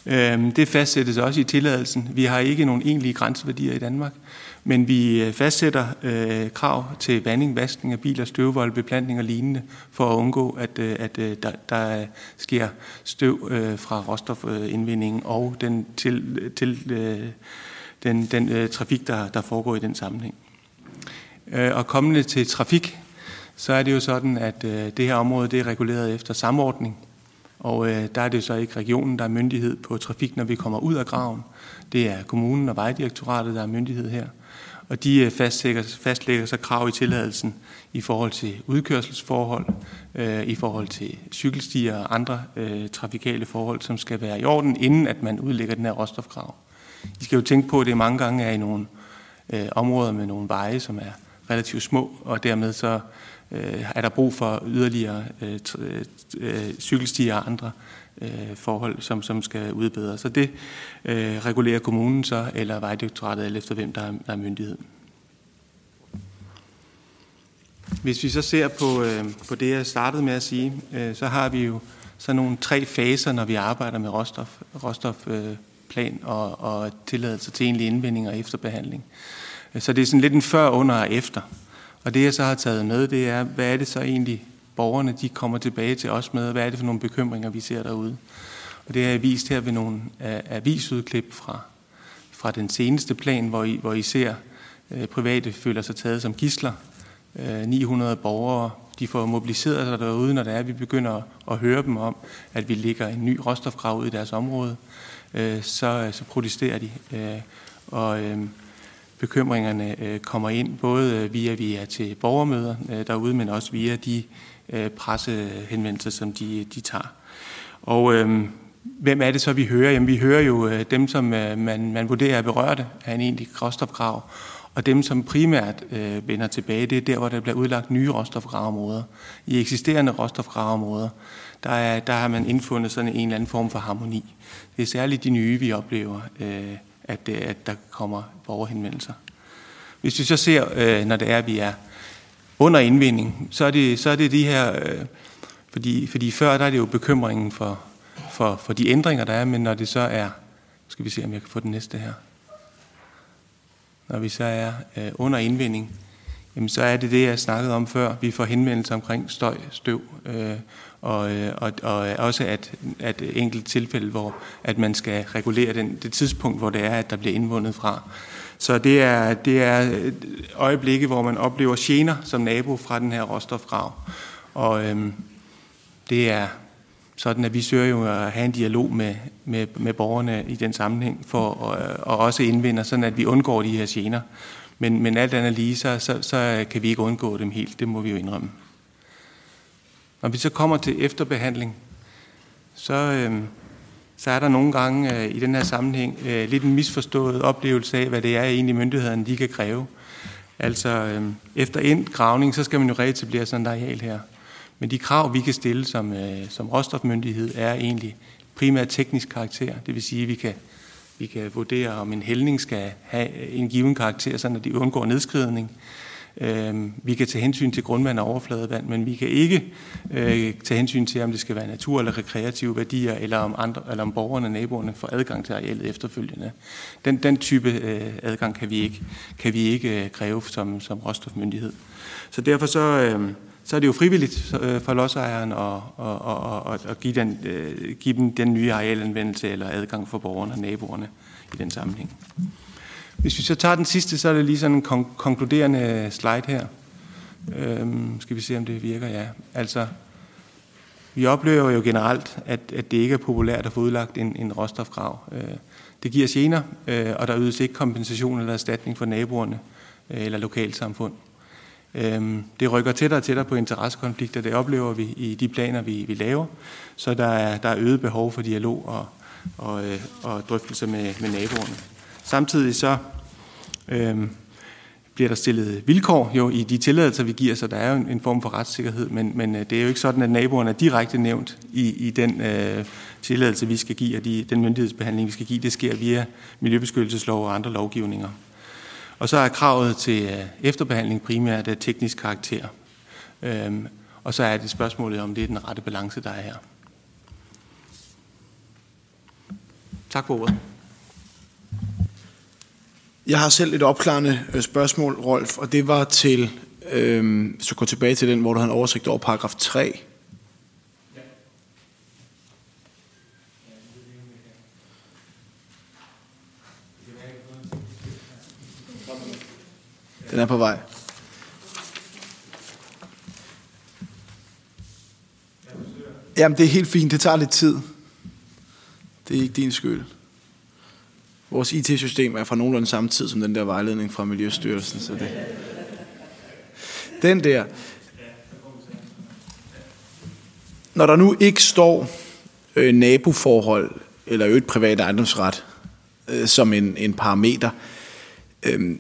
Øhm, det fastsættes også i tilladelsen. Vi har ikke nogen egentlige grænseværdier i Danmark. Men vi øh, fastsætter øh, krav til vanding, vaskning af biler, støvvold, beplantning og lignende, for at undgå, at, øh, at øh, der, der sker støv øh, fra råstofindvindingen og den, til, til øh, den, den øh, trafik, der, der foregår i den sammenhæng. Øh, og kommende til trafik, så er det jo sådan, at øh, det her område det er reguleret efter samordning. Og øh, der er det så ikke regionen, der er myndighed på trafik, når vi kommer ud af graven. Det er kommunen og vejdirektoratet, der er myndighed her og de øh, fastlægger, så krav i tilladelsen i forhold til udkørselsforhold, øh, i forhold til cykelstier og andre øh, trafikale forhold, som skal være i orden, inden at man udlægger den her råstofkrav. I skal jo tænke på, at det mange gange er i nogle øh, områder med nogle veje, som er relativt små, og dermed så øh, er der brug for yderligere øh, øh, øh, cykelstier og andre øh, forhold, som, som skal udbedres. Så det øh, regulerer kommunen så, eller Vejdirektoratet, eller efter hvem der er, der er myndighed. Hvis vi så ser på, øh, på det, jeg startede med at sige, øh, så har vi jo så nogle tre faser, når vi arbejder med råstof, råstofplan øh, og, og tilladelse til egentlig indvinding og efterbehandling. Så det er sådan lidt en før, under og efter. Og det, jeg så har taget med, det er, hvad er det så egentlig, borgerne de kommer tilbage til os med, hvad er det for nogle bekymringer, vi ser derude. Og det har jeg vist her ved nogle avisudklip fra, fra den seneste plan, hvor I, hvor I ser øh, private føler sig taget som gisler. Øh, 900 borgere, de får mobiliseret sig derude, når det er, at vi begynder at høre dem om, at vi ligger en ny råstofgrav ud i deres område. Øh, så, så protesterer de. Øh, og øh, bekymringerne øh, kommer ind, både øh, via via til borgermøder øh, derude, men også via de øh, pressehenvendelser, som de, de tager. Og øh, hvem er det så, vi hører? Jamen, vi hører jo øh, dem, som øh, man, man vurderer er berørte af en egentlig råstofgrav, og dem, som primært øh, vender tilbage, det er der, hvor der bliver udlagt nye råstofgravområder. I eksisterende råstofgravområder, der, er, der har man indfundet sådan en eller anden form for harmoni. Det er særligt de nye, vi oplever, øh, at, øh, at der kommer borgerhenvendelser. Hvis vi så ser, øh, når det er, at vi er under indvinding, så er det, så er det de her, øh, fordi, fordi før der er det jo bekymringen for, for, for de ændringer, der er, men når det så er, skal vi se, om jeg kan få den næste her. Når vi så er øh, under indvinding, jamen så er det det, jeg snakkede om før. Vi får henvendelser omkring støj, støv, øh, og, øh, og, og også at, at enkelt tilfælde, hvor at man skal regulere den, det tidspunkt, hvor det er, at der bliver indvundet fra. Så det er, det er øjeblikke, hvor man oplever gener som nabo fra den her råstofgrav. Og øhm, det er sådan, at vi søger jo at have en dialog med, med, med borgerne i den sammenhæng, for at, og også indvinde, sådan at vi undgår de her gener. Men, men alt andet lige, så, så, så kan vi ikke undgå dem helt. Det må vi jo indrømme. Når vi så kommer til efterbehandling, så, øh, så er der nogle gange øh, i den her sammenhæng øh, lidt en misforstået oplevelse af, hvad det er egentlig myndighederne de kan kræve. Altså øh, efter en gravning, så skal man jo reetablere sådan et areal her. Men de krav, vi kan stille som, øh, som råstofmyndighed, er egentlig primært teknisk karakter. Det vil sige, at vi kan, vi kan vurdere, om en hældning skal have en given karakter, så de undgår nedskridning. Øh, Øhm, vi kan tage hensyn til grundvand og overfladevand, men vi kan ikke øh, tage hensyn til, om det skal være natur- eller rekreative værdier, eller om, andre, eller om borgerne og naboerne får adgang til arealet efterfølgende. Den, den type øh, adgang kan vi ikke, kan vi ikke øh, kræve som, som råstofmyndighed. Så derfor så, øhm, så er det jo frivilligt for lodsejeren at, at, at, at, give, den, give dem den nye arealanvendelse eller adgang for borgerne og naboerne i den sammenhæng. Hvis vi så tager den sidste, så er det lige sådan en kon- konkluderende slide her. Øhm, skal vi se, om det virker? Ja. Altså, vi oplever jo generelt, at, at det ikke er populært at få udlagt en, en råstofgrav. Øh, det giver gener, øh, og der ydes ikke kompensation eller erstatning for naboerne øh, eller lokalsamfund. Øh, det rykker tættere og tættere på interessekonflikter, det oplever vi i de planer, vi, vi laver. Så der er, der er øget behov for dialog og, og, øh, og drøftelse med, med naboerne. Samtidig så øh, bliver der stillet vilkår jo i de tilladelser, vi giver, så der er jo en, en form for retssikkerhed, men, men øh, det er jo ikke sådan, at naboerne er direkte nævnt i, i den øh, tilladelse, vi skal give, og de, den myndighedsbehandling, vi skal give. Det sker via miljøbeskyttelseslov og andre lovgivninger. Og så er kravet til øh, efterbehandling primært af teknisk karakter. Øhm, og så er det spørgsmålet, om det er den rette balance, der er her. Tak for ordet. Jeg har selv et opklarende øh, spørgsmål, Rolf, og det var til, øh, så gå tilbage til den, hvor du har en oversigt over paragraf 3. Den er på vej. Jamen, det er helt fint. Det tager lidt tid. Det er ikke din skyld. Vores IT-system er fra nogenlunde samme tid som den der vejledning fra Miljøstyrelsen. Så det. Den der. Når der nu ikke står øh, naboforhold eller øget privat ejendomsret øh, som en, en parameter, øh,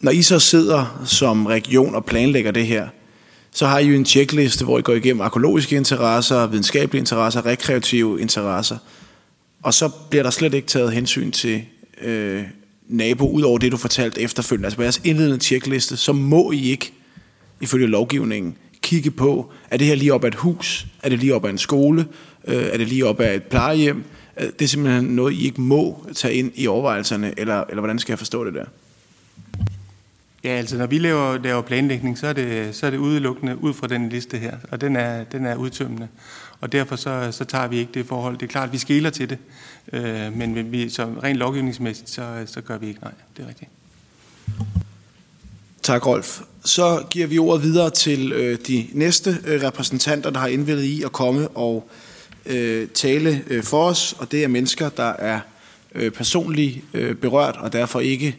når I så sidder som region og planlægger det her, så har I jo en checkliste, hvor I går igennem økologiske interesser, videnskabelige interesser, rekreative interesser. Og så bliver der slet ikke taget hensyn til øh, nabo, ud over det, du fortalte efterfølgende. Altså på jeres indledende tjekliste, så må I ikke, ifølge lovgivningen, kigge på, er det her lige op ad et hus? Er det lige op ad en skole? Øh, er det lige op ad et plejehjem? Øh, det er simpelthen noget, I ikke må tage ind i overvejelserne, eller, eller hvordan skal jeg forstå det der? Ja, altså når vi laver, laver planlægning, så er, det, så er det udelukkende ud fra den liste her, og den er, den er udtømmende. Og derfor så, så tager vi ikke det forhold. Det er klart, at vi skæler til det, øh, men vi, så rent lovgivningsmæssigt, så, så gør vi ikke nej. Det er rigtigt. Tak, Rolf. Så giver vi ordet videre til øh, de næste øh, repræsentanter, der har indvildet i at komme og øh, tale øh, for os, og det er mennesker, der er øh, personligt øh, berørt, og derfor ikke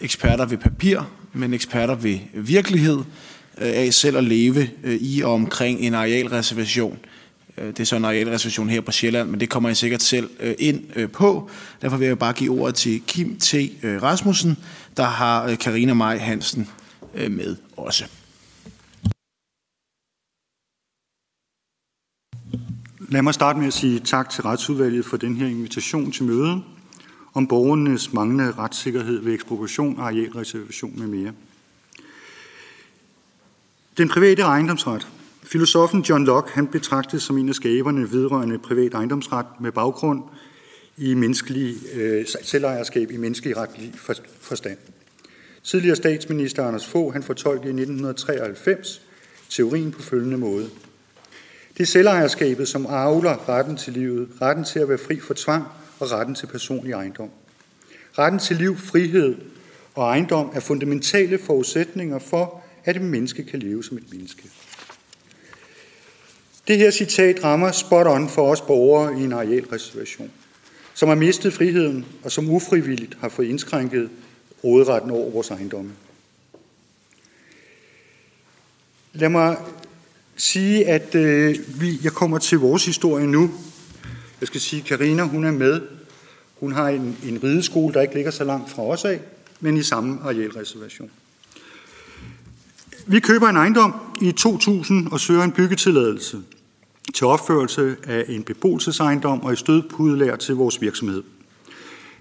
eksperter ved papir, men eksperter ved virkelighed øh, af selv at leve øh, i og omkring en arealreservation. Øh, det er så en arealreservation her på Sjælland, men det kommer jeg sikkert selv øh, ind øh, på. Derfor vil jeg bare give ordet til Kim T. Rasmussen, der har Karina Maj Hansen med også. Lad mig starte med at sige tak til Retsudvalget for den her invitation til mødet om borgernes manglende retssikkerhed ved ekspropriation, arealreservation med mere. Den private ejendomsret. Filosofen John Locke han betragtes som en af skaberne vedrørende privat ejendomsret med baggrund i menneskelig øh, selvejerskab i menneskelig retlig forstand. Tidligere statsminister Anders Fogh han fortolkede i 1993 teorien på følgende måde. Det er selvejerskabet, som avler retten til livet, retten til at være fri for tvang og retten til personlig ejendom. Retten til liv, frihed og ejendom er fundamentale forudsætninger for, at et menneske kan leve som et menneske. Det her citat rammer spot on for os borgere i en arealreservation, som har mistet friheden og som ufrivilligt har fået indskrænket råderetten over vores ejendomme. Lad mig sige, at øh, vi, jeg kommer til vores historie nu. Jeg skal sige, at Karina hun er med. Hun har en, en rideskole, der ikke ligger så langt fra os af, men i samme arealreservation. Vi køber en ejendom i 2000 og søger en byggetilladelse til opførelse af en beboelsesejendom og i stødpudelærer til vores virksomhed.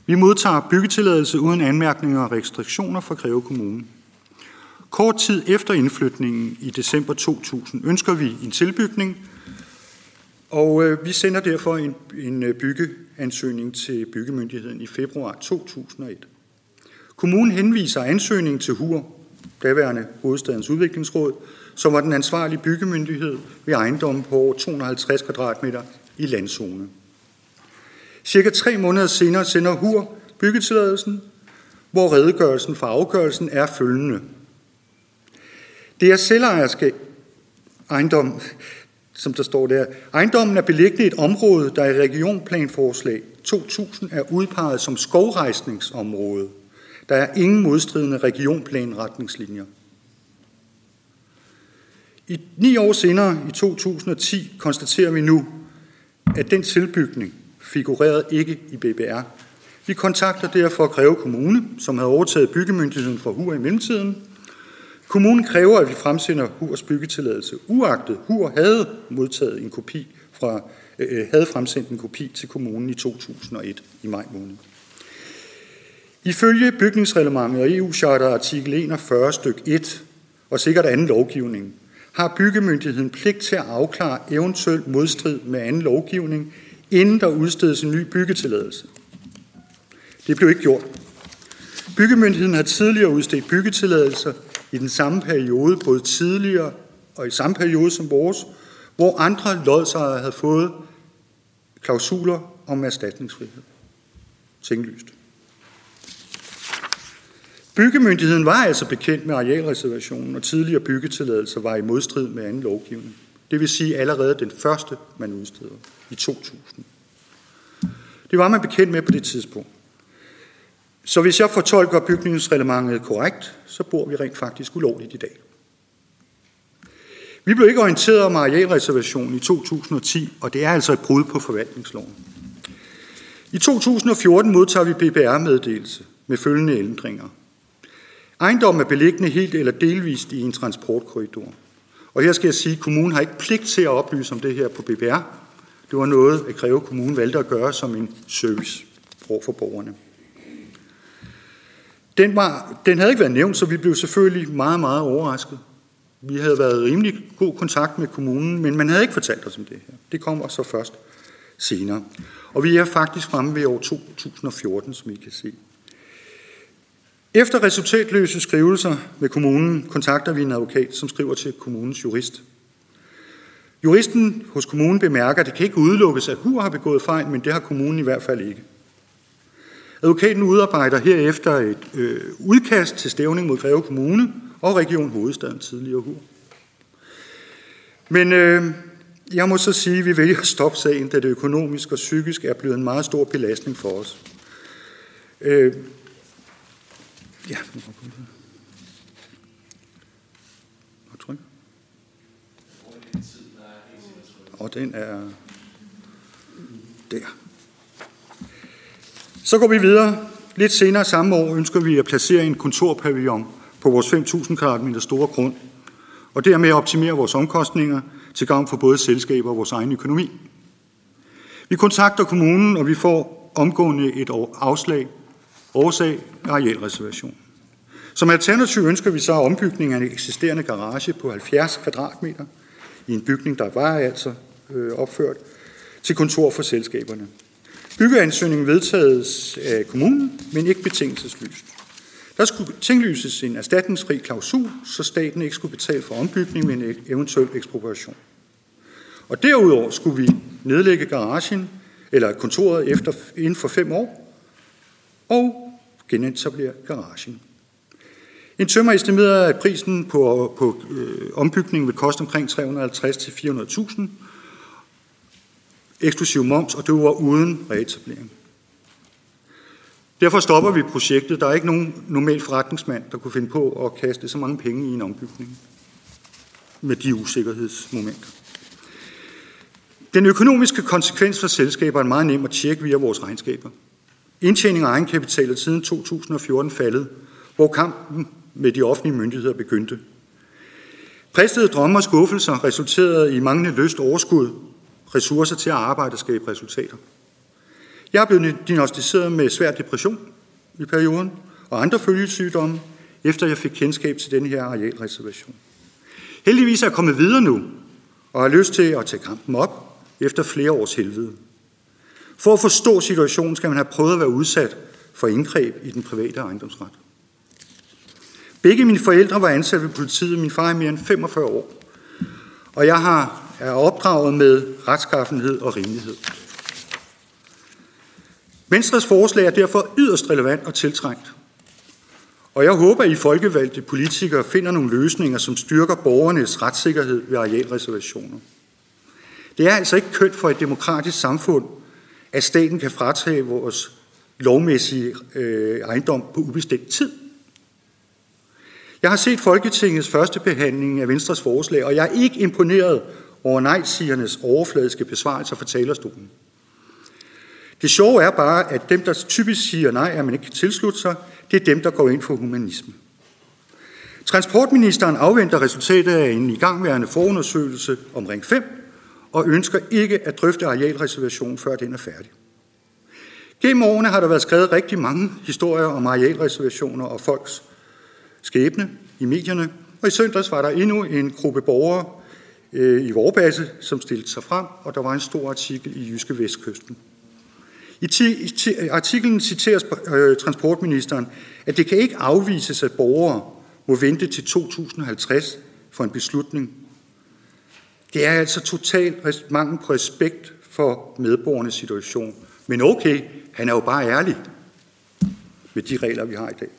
Vi modtager byggetilladelse uden anmærkninger og restriktioner fra Greve Kommune. Kort tid efter indflytningen i december 2000 ønsker vi en tilbygning, og øh, vi sender derfor en, en øh, byggeansøgning til byggemyndigheden i februar 2001. Kommunen henviser ansøgningen til HUR, daværende Hovedstadens Udviklingsråd, som var den ansvarlige byggemyndighed ved ejendommen på over 250 kvadratmeter i landzone. Cirka tre måneder senere sender HUR byggetilladelsen, hvor redegørelsen for afgørelsen er følgende. Det er selvejerskab ejendom, som der står der. Ejendommen er beliggende i et område, der i regionplanforslag 2000 er udpeget som skovrejsningsområde. Der er ingen modstridende regionplanretningslinjer. I ni år senere, i 2010, konstaterer vi nu, at den tilbygning figurerede ikke i BBR. Vi kontakter derfor Greve Kommune, som havde overtaget byggemyndigheden for HUR i mellemtiden. Kommunen kræver, at vi fremsender HURs byggetilladelse, uagtet HUR havde modtaget en kopi fra, øh, øh havde fremsendt en kopi til kommunen i 2001 i maj måned. Ifølge bygningsreglementet og EU-charter artikel 41 styk 1 og sikkert anden lovgivning, har byggemyndigheden pligt til at afklare eventuel modstrid med anden lovgivning, inden der udstedes en ny byggetilladelse. Det blev ikke gjort. Byggemyndigheden har tidligere udstedt byggetilladelser i den samme periode, både tidligere og i samme periode som vores, hvor andre lodsejere havde fået klausuler om erstatningsfrihed. Tænklyst. Byggemyndigheden var altså bekendt med arealreservationen, og tidligere byggetilladelser var i modstrid med anden lovgivning. Det vil sige allerede den første, man udsteder i 2000. Det var man bekendt med på det tidspunkt. Så hvis jeg fortolker bygningsreglementet korrekt, så bor vi rent faktisk ulovligt i dag. Vi blev ikke orienteret om arealreservationen i 2010, og det er altså et brud på forvaltningsloven. I 2014 modtager vi BBR-meddelelse med følgende ændringer. Ejendommen er beliggende helt eller delvist i en transportkorridor, Og her skal jeg sige, at kommunen har ikke pligt til at oplyse om det her på BBR. Det var noget, at Greve Kommune valgte at gøre som en service over for borgerne. Den, var, den havde ikke været nævnt, så vi blev selvfølgelig meget, meget overrasket. Vi havde været rimelig god kontakt med kommunen, men man havde ikke fortalt os om det her. Det kommer så først senere. Og vi er faktisk fremme ved år 2014, som I kan se. Efter resultatløse skrivelser med kommunen kontakter vi en advokat, som skriver til kommunens jurist. Juristen hos kommunen bemærker, at det kan ikke udelukkes, at HUR har begået fejl, men det har kommunen i hvert fald ikke. Advokaten udarbejder herefter et øh, udkast til stævning mod Greve Kommune og Region Hovedstaden tidligere HUR. Men øh, jeg må så sige, at vi vælger at stoppe sagen, da det økonomisk og psykisk er blevet en meget stor belastning for os. Øh, ja, og den er der. Så går vi videre. Lidt senere samme år ønsker vi at placere en kontorpavillon på vores 5.000 kvadratmeter store grund, og dermed optimere vores omkostninger til gavn for både selskaber og vores egen økonomi. Vi kontakter kommunen, og vi får omgående et afslag, årsag af arealreservation. Som alternativ ønsker vi så ombygning af en eksisterende garage på 70 kvadratmeter i en bygning, der var altså øh, opført, til kontor for selskaberne. Byggeansøgningen vedtages af kommunen, men ikke betingelsesløst. Der skulle tinglyses en erstatningsfri klausul, så staten ikke skulle betale for ombygning med en eventuel ekspropriation. Og derudover skulle vi nedlægge garagen eller kontoret efter, inden for fem år og genetablere garagen. En tømmer estimerede, at prisen på, på øh, ombygningen vil koste omkring 350-400.000, eksklusiv moms, og det var uden reetablering. Derfor stopper vi projektet. Der er ikke nogen normal forretningsmand, der kunne finde på at kaste så mange penge i en ombygning med de usikkerhedsmomenter. Den økonomiske konsekvens for selskaber er meget nem at tjekke via vores regnskaber. Indtjening af egenkapital er siden 2014 faldet, hvor kampen med de offentlige myndigheder begyndte. Præstede drømme og skuffelser resulterede i manglende lyst overskud, ressourcer til at arbejde og skabe resultater. Jeg er blevet diagnostiseret med svær depression i perioden og andre følgesygdomme, efter jeg fik kendskab til den her arealreservation. Heldigvis er jeg kommet videre nu, og har lyst til at tage kampen op efter flere års helvede. For at forstå situationen skal man have prøvet at være udsat for indgreb i den private ejendomsret. Begge mine forældre var ansat ved politiet. Min far er mere end 45 år. Og jeg har, er opdraget med retskaffenhed og rimelighed. Venstres forslag er derfor yderst relevant og tiltrængt. Og jeg håber, at I folkevalgte politikere finder nogle løsninger, som styrker borgernes retssikkerhed ved arealreservationer. Det er altså ikke kønt for et demokratisk samfund, at staten kan fratage vores lovmæssige øh, ejendom på ubestemt tid. Jeg har set Folketingets første behandling af Venstres forslag, og jeg er ikke imponeret over nej-sigernes overfladiske besvarelser fra talerstolen. Det sjove er bare, at dem, der typisk siger nej, at man ikke kan tilslutte sig, det er dem, der går ind for humanisme. Transportministeren afventer resultatet af en igangværende forundersøgelse om Ring 5, og ønsker ikke at drøfte arealreservation, før den er færdig. Gennem årene har der været skrevet rigtig mange historier om arealreservationer og folks skæbne i medierne, og i søndags var der endnu en gruppe borgere øh, i Vorbasse, som stillede sig frem, og der var en stor artikel i Jyske Vestkysten. I ti, ti, artiklen citeres øh, transportministeren, at det kan ikke afvises, at borgere må vente til 2050 for en beslutning. Det er altså totalt mangel på respekt for medborgernes situation. Men okay, han er jo bare ærlig med de regler, vi har i dag.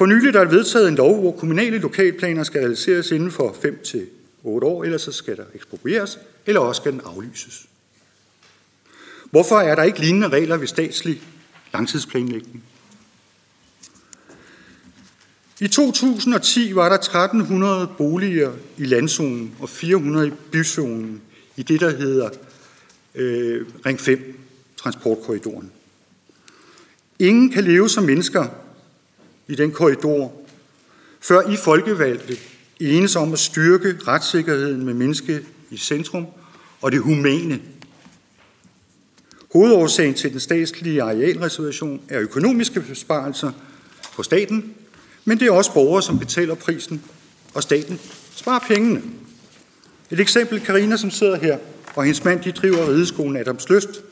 For nylig er der vedtaget en lov, hvor kommunale lokalplaner skal realiseres inden for 5 til 8 år, ellers så skal der eksproprieres, eller også skal den aflyses. Hvorfor er der ikke lignende regler ved statslig langtidsplanlægning? I 2010 var der 1300 boliger i landzonen og 400 i byzonen i det, der hedder øh, Ring 5, transportkorridoren. Ingen kan leve som mennesker i den korridor, før I folkevalgte enes om at styrke retssikkerheden med menneske i centrum og det humane. Hovedårsagen til den statslige arealreservation er økonomiske besparelser på staten, men det er også borgere, som betaler prisen, og staten sparer pengene. Et eksempel, Karina, som sidder her, og hendes mand, de driver rideskolen Adams Lyst.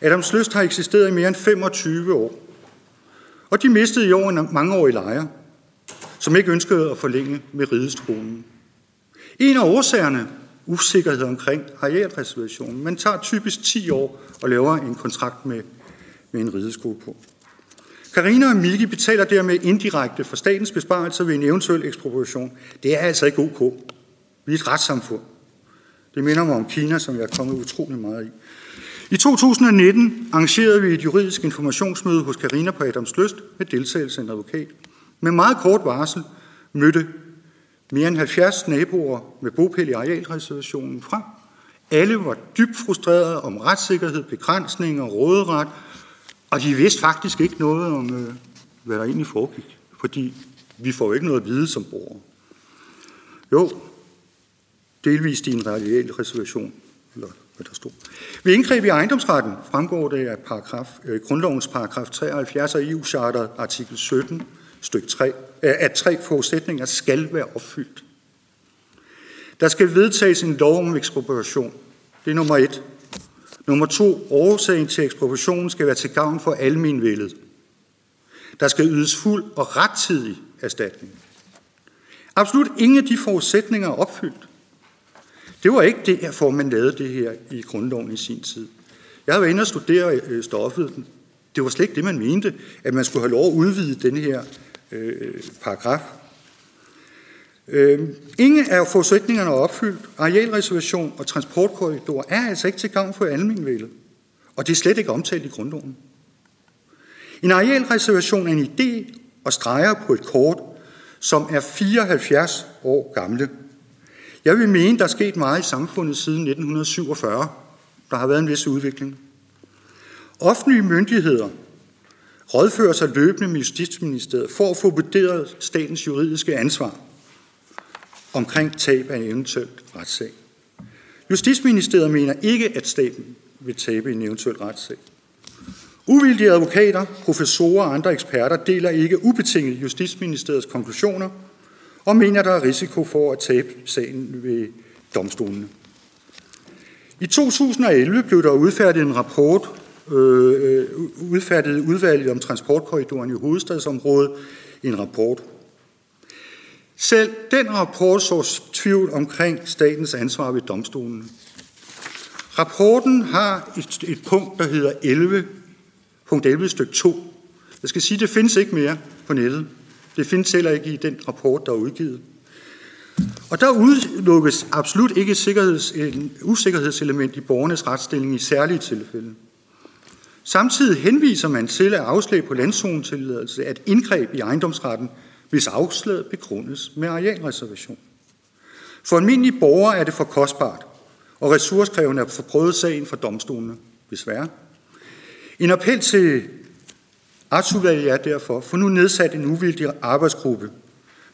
Adams Lyst har eksisteret i mere end 25 år, og de mistede i år en mangeårig lejer, som ikke ønskede at forlænge med rideskolen. En af årsagerne, usikkerhed omkring arealreservationen. Man tager typisk 10 år og laver en kontrakt med, med en rideskole på. Karina og Miki betaler dermed indirekte for statens besparelser ved en eventuel ekspropriation. Det er altså ikke ok. Vi er et retssamfund. Det minder mig om Kina, som jeg er kommet utrolig meget i. I 2019 arrangerede vi et juridisk informationsmøde hos Karina på Adams Lyst med deltagelse af en advokat. Med meget kort varsel mødte mere end 70 naboer med bopæl i arealreservationen frem. Alle var dybt frustrerede om retssikkerhed, begrænsninger, råderet, og de vidste faktisk ikke noget om, øh, hvad der egentlig foregik, fordi vi får jo ikke noget at vide som borgere. Jo, delvist i en arealreservation, reservation, hvad der stod. Ved indgreb i ejendomsretten fremgår det af paragraf, øh, grundlovens paragraf 73 og EU-charter artikel 17, styk 3, at tre forudsætninger skal være opfyldt. Der skal vedtages en lov om ekspropriation. Det er nummer et. Nummer to, årsagen til ekspropriationen skal være til gavn for almenvældet. Der skal ydes fuld og rettidig erstatning. Absolut ingen af de forudsætninger er opfyldt. Det var ikke det, for man lavede det her i grundloven i sin tid. Jeg har været inde og studere øh, stoffet. Det var slet ikke det, man mente, at man skulle have lov at udvide den her øh, paragraf. Øh, ingen af forudsætningerne er opfyldt. Arealreservation og transportkorridor er altså ikke til gavn for almenvældet. Og det er slet ikke omtalt i grundloven. En arealreservation er en idé og streger på et kort, som er 74 år gamle. Jeg vil mene, der er sket meget i samfundet siden 1947. Der har været en vis udvikling. Offentlige myndigheder rådfører sig løbende med Justitsministeriet for at få vurderet statens juridiske ansvar omkring tab af en eventuelt retssag. Justitsministeriet mener ikke, at staten vil tabe en eventuel retssag. Uvildige advokater, professorer og andre eksperter deler ikke ubetinget Justitsministeriets konklusioner og mener, der er risiko for at tabe sagen ved domstolene. I 2011 blev der udfærdiget en rapport øh, øh, udfærdiget udvalget om transportkorridoren i hovedstadsområdet en rapport. Selv den rapport så tvivl omkring statens ansvar ved domstolen. Rapporten har et, et punkt, der hedder 11, punkt 11 stykke 2. Jeg skal sige, det findes ikke mere på nettet. Det findes heller ikke i den rapport, der er udgivet. Og der udelukkes absolut ikke sikkerheds, en usikkerhedselement i borgernes retsstilling i særlige tilfælde. Samtidig henviser man til at afslag på landzonetilladelse at indgreb i ejendomsretten, hvis afslaget begrundes med arealreservation. For almindelige borgere er det for kostbart, og ressourcekrævende at få prøvet sagen for domstolene, desværre. En appel til retsudvalget er derfor, for nu nedsat en uvildig arbejdsgruppe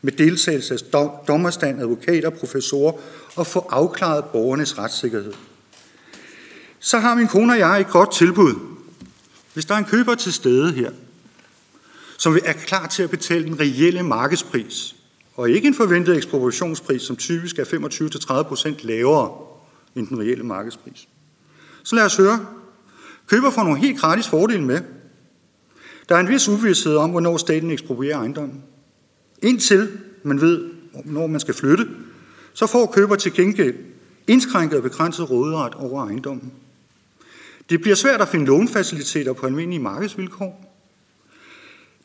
med deltagelse af dommerstand, advokater, professorer og få afklaret borgernes retssikkerhed. Så har min kone og jeg et godt tilbud hvis der er en køber til stede her, som er klar til at betale den reelle markedspris, og ikke en forventet ekspropriationspris, som typisk er 25-30% lavere end den reelle markedspris. Så lad os høre. Køber får nogle helt gratis fordele med. Der er en vis uvidshed om, hvornår staten eksproprierer ejendommen. Indtil man ved, når man skal flytte, så får køber til gengæld indskrænket og begrænset råderet over ejendommen. Det bliver svært at finde lånefaciliteter på almindelige markedsvilkår.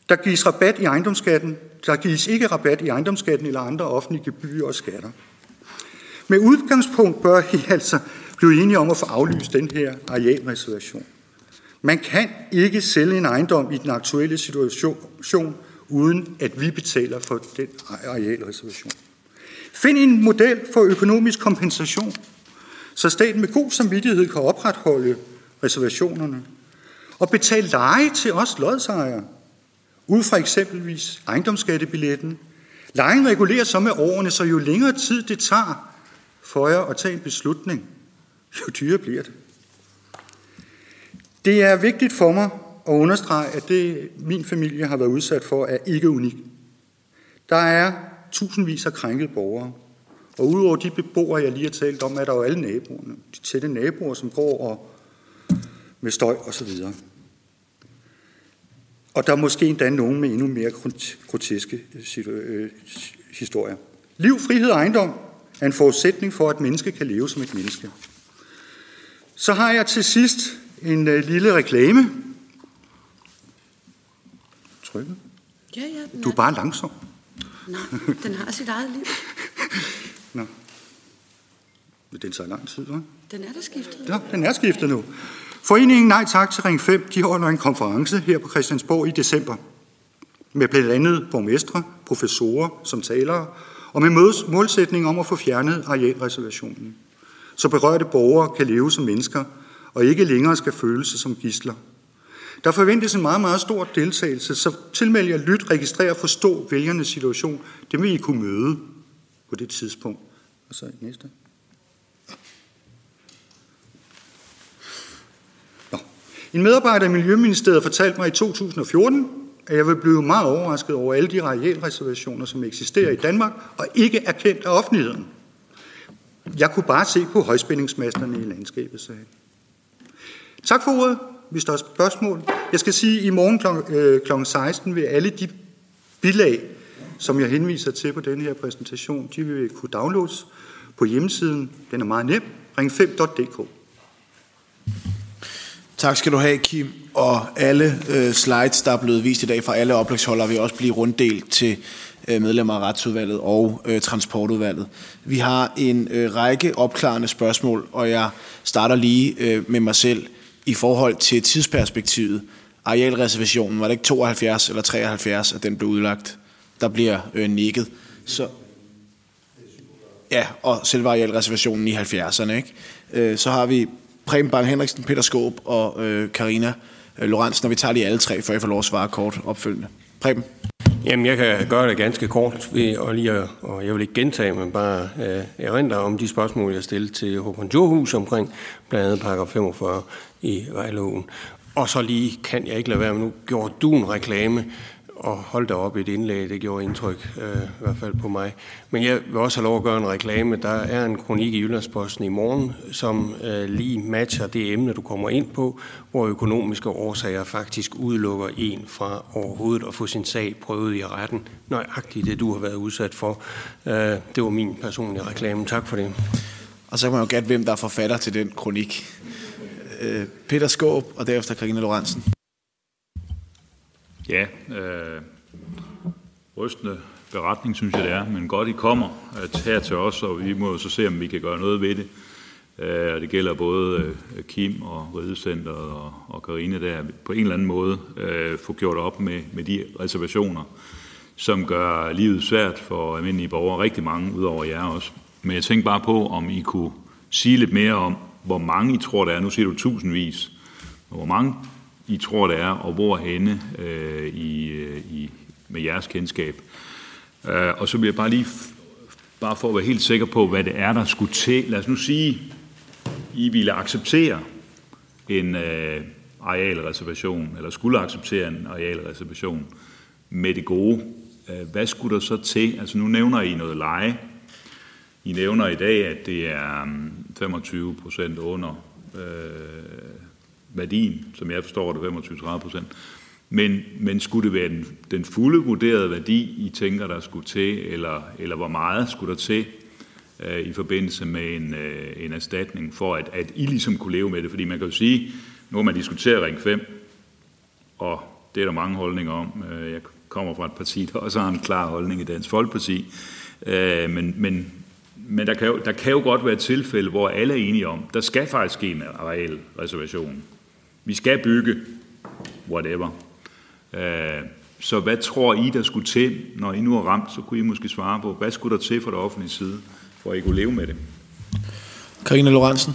Der gives rabat i ejendomsskatten. Der gives ikke rabat i ejendomsskatten eller andre offentlige gebyrer og skatter. Med udgangspunkt bør I altså blive enige om at få aflyst den her arealreservation. Man kan ikke sælge en ejendom i den aktuelle situation, uden at vi betaler for den arealreservation. Find en model for økonomisk kompensation, så staten med god samvittighed kan opretholde reservationerne, og betale leje til os lodsejere, ud fra eksempelvis ejendomsskattebilletten. Lejen reguleres så med årene, så jo længere tid det tager for jer at tage en beslutning, jo dyrere bliver det. Det er vigtigt for mig at understrege, at det, min familie har været udsat for, er ikke unik. Der er tusindvis af krænkede borgere. Og udover de beboere, jeg lige har talt om, er der jo alle naboerne. De tætte naboer, som går og med støj og så videre. Og der er måske endda nogen med endnu mere groteske øh, historier. Liv, frihed og ejendom er en forudsætning for, at menneske kan leve som et menneske. Så har jeg til sidst en uh, lille reklame. Trykke. Ja, ja. Du er bare langsom. Nej, den har sit eget liv. Nå. Men den tager lang tid, hva'? Den er der skiftet. Ja, den er skiftet nu. Foreningen Nej Tak til Ring 5, de holder en konference her på Christiansborg i december. Med blandt andet borgmestre, professorer som talere, og med målsætning om at få fjernet arealreservationen. Så berørte borgere kan leve som mennesker, og ikke længere skal føle sig som gisler. Der forventes en meget, meget stor deltagelse, så tilmeld jer lyt, registrer og forstå vælgernes situation. Det vil I kunne møde på det tidspunkt. Og så næste. Nå. En medarbejder i Miljøministeriet fortalte mig i 2014, at jeg vil blive meget overrasket over alle de arealreservationer, som eksisterer i Danmark og ikke er kendt af offentligheden. Jeg kunne bare se på højspændingsmasterne i landskabet, sagde Tak for ordet, hvis der er spørgsmål. Jeg skal sige, at i morgen kl. 16 øh, vil alle de bilag, som jeg henviser til på denne her præsentation, de vil kunne downloades på hjemmesiden. Den er meget nem. ring5.dk. Tak skal du have, Kim. Og alle øh, slides, der er blevet vist i dag fra alle oplægsholdere, vil også blive runddelt til øh, medlemmer af retsudvalget og øh, transportudvalget. Vi har en øh, række opklarende spørgsmål, og jeg starter lige øh, med mig selv i forhold til tidsperspektivet. Arealreservationen, var det ikke 72 eller 73, at den blev udlagt? Der bliver øh, nikket. Så, ja, og selve arealreservationen i 70'erne. Ikke? Øh, så har vi Preben Bang Henriksen, Peter Skåb og øh, Karina øh, Lorentzen, og vi tager lige alle tre, for jeg får lov at svare kort opfølgende. Preben? Jamen, jeg kan gøre det ganske kort ved og lige at, og jeg vil ikke gentage, men bare øh, erindre om de spørgsmål, jeg stillede til Håkon Johus omkring blandt andet paragraf 45 i vejloven. Og så lige kan jeg ikke lade være med, nu gjorde du en reklame og holdt dig op et indlæg, det gjorde indtryk, øh, i hvert fald på mig. Men jeg vil også have lov at gøre en reklame. Der er en kronik i Jyllandsposten i morgen, som øh, lige matcher det emne, du kommer ind på, hvor økonomiske årsager faktisk udelukker en fra overhovedet at få sin sag prøvet i retten. Nøjagtigt det, du har været udsat for. Øh, det var min personlige reklame. Tak for det. Og så kan man jo gætte, hvem der er forfatter til den kronik. Øh, Peter Skåb og derefter Karina Lorentzen. Ja, øh, rystende beretning, synes jeg det er, men godt I kommer at her til os, og vi må så se, om vi kan gøre noget ved det. Øh, og det gælder både øh, Kim og Ridecenteret og, Karine der, på en eller anden måde øh, få gjort op med, med de reservationer, som gør livet svært for almindelige borgere, rigtig mange, udover jer også. Men jeg tænker bare på, om I kunne sige lidt mere om, hvor mange I tror, der er. Nu siger du tusindvis. Hvor mange I tror, der er, og hvor henne øh, i, øh, i, med jeres kendskab. Øh, og så vil jeg bare lige, bare for at være helt sikker på, hvad det er, der skulle til. Lad os nu sige, I ville acceptere en øh, arealreservation, eller skulle acceptere en arealreservation med det gode. Øh, hvad skulle der så til? Altså nu nævner I noget leje. I nævner i dag, at det er mm, 25 procent under øh, værdien, som jeg forstår det, 25-30 procent. Men, men skulle det være den, den fulde vurderede værdi, I tænker, der skulle til, eller, eller hvor meget skulle der til øh, i forbindelse med en, øh, en erstatning, for at, at I ligesom kunne leve med det? Fordi man kan jo sige, nu har man diskuteret Ring 5, og det er der mange holdninger om. Øh, jeg kommer fra et parti, der også har en klar holdning i Dansk Folkeparti. Øh, men, men, men der kan, jo, der kan jo godt være tilfælde, hvor alle er enige om, der skal faktisk ske en arealreservation. Vi skal bygge whatever. Øh, så hvad tror I, der skulle til, når I nu er ramt, så kunne I måske svare på, hvad skulle der til fra det offentlige side, for at I kunne leve med det? Karina Lorentzen.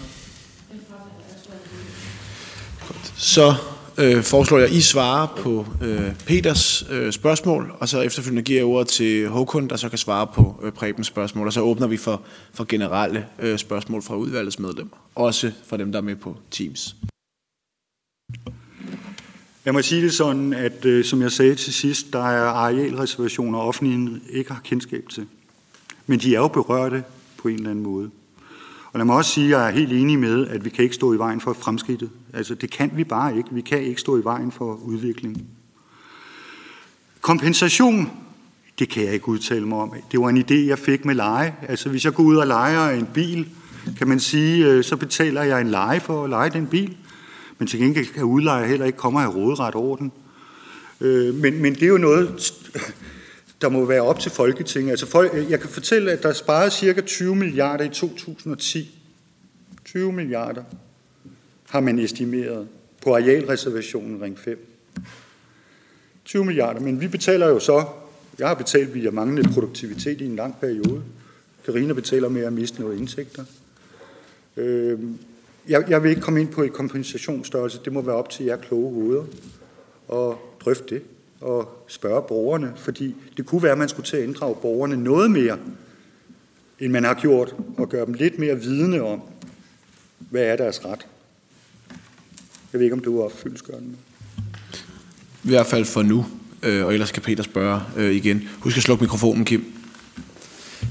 Så øh, foreslår jeg, I svarer på øh, Peters øh, spørgsmål, og så efterfølgende giver jeg ordet til Håkon, der så kan svare på øh, Prebens spørgsmål, og så åbner vi for, for generelle øh, spørgsmål fra udvalgets medlemmer, også fra dem, der er med på Teams. Jeg må sige det sådan, at øh, som jeg sagde til sidst, der er arealreservationer, offentligheden ikke har kendskab til. Men de er jo berørte på en eller anden måde. Og lad mig også sige, at jeg er helt enig med, at vi kan ikke stå i vejen for fremskridtet. Altså, det kan vi bare ikke. Vi kan ikke stå i vejen for udviklingen. Kompensation, det kan jeg ikke udtale mig om. Det var en idé, jeg fik med leje. Altså, hvis jeg går ud og leger en bil, kan man sige, øh, så betaler jeg en leje for at lege den bil. Men til gengæld kan udlejer heller ikke komme og have råderet over den. Øh, men, men det er jo noget, der må være op til Folketinget. Altså, folk, øh, jeg kan fortælle, at der er sparet cirka 20 milliarder i 2010. 20 milliarder har man estimeret på arealreservationen Ring 5. 20 milliarder, men vi betaler jo så, jeg har betalt via manglende produktivitet i en lang periode. Karina betaler med at miste noget indtægter. Øh, jeg, jeg vil ikke komme ind på et kompensationsstørrelse. Det må være op til jer kloge hoveder og drøfte det og spørge borgerne, fordi det kunne være, at man skulle til at inddrage borgerne noget mere, end man har gjort, og gøre dem lidt mere vidne om, hvad er deres ret. Jeg ved ikke, om du var fyldskørende. I hvert fald for nu, øh, og ellers kan Peter spørge øh, igen. Husk at slukke mikrofonen, Kim.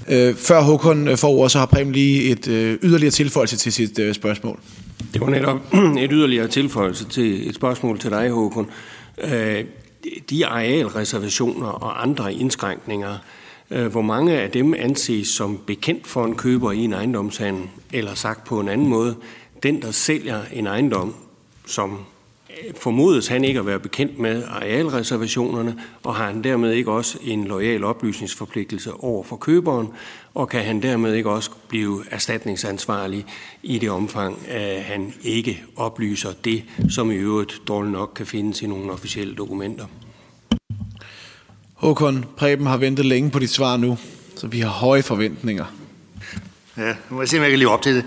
Øh, før Håkon får ordet, så har Prem lige et yderligere tilføjelse til sit spørgsmål. Det var netop et yderligere tilføjelse til et spørgsmål til dig, Håkon de arealreservationer og andre indskrænkninger, øh, hvor mange af dem anses som bekendt for en køber i en ejendomshandel, eller sagt på en anden måde, den, der sælger en ejendom, som formodes han ikke at være bekendt med arealreservationerne, og har han dermed ikke også en lojal oplysningsforpligtelse over for køberen, og kan han dermed ikke også blive erstatningsansvarlig i det omfang, at han ikke oplyser det, som i øvrigt dårligt nok kan findes i nogle officielle dokumenter. Håkon, Preben har ventet længe på dit svar nu, så vi har høje forventninger. Ja, nu må jeg se, om jeg kan leve op til det.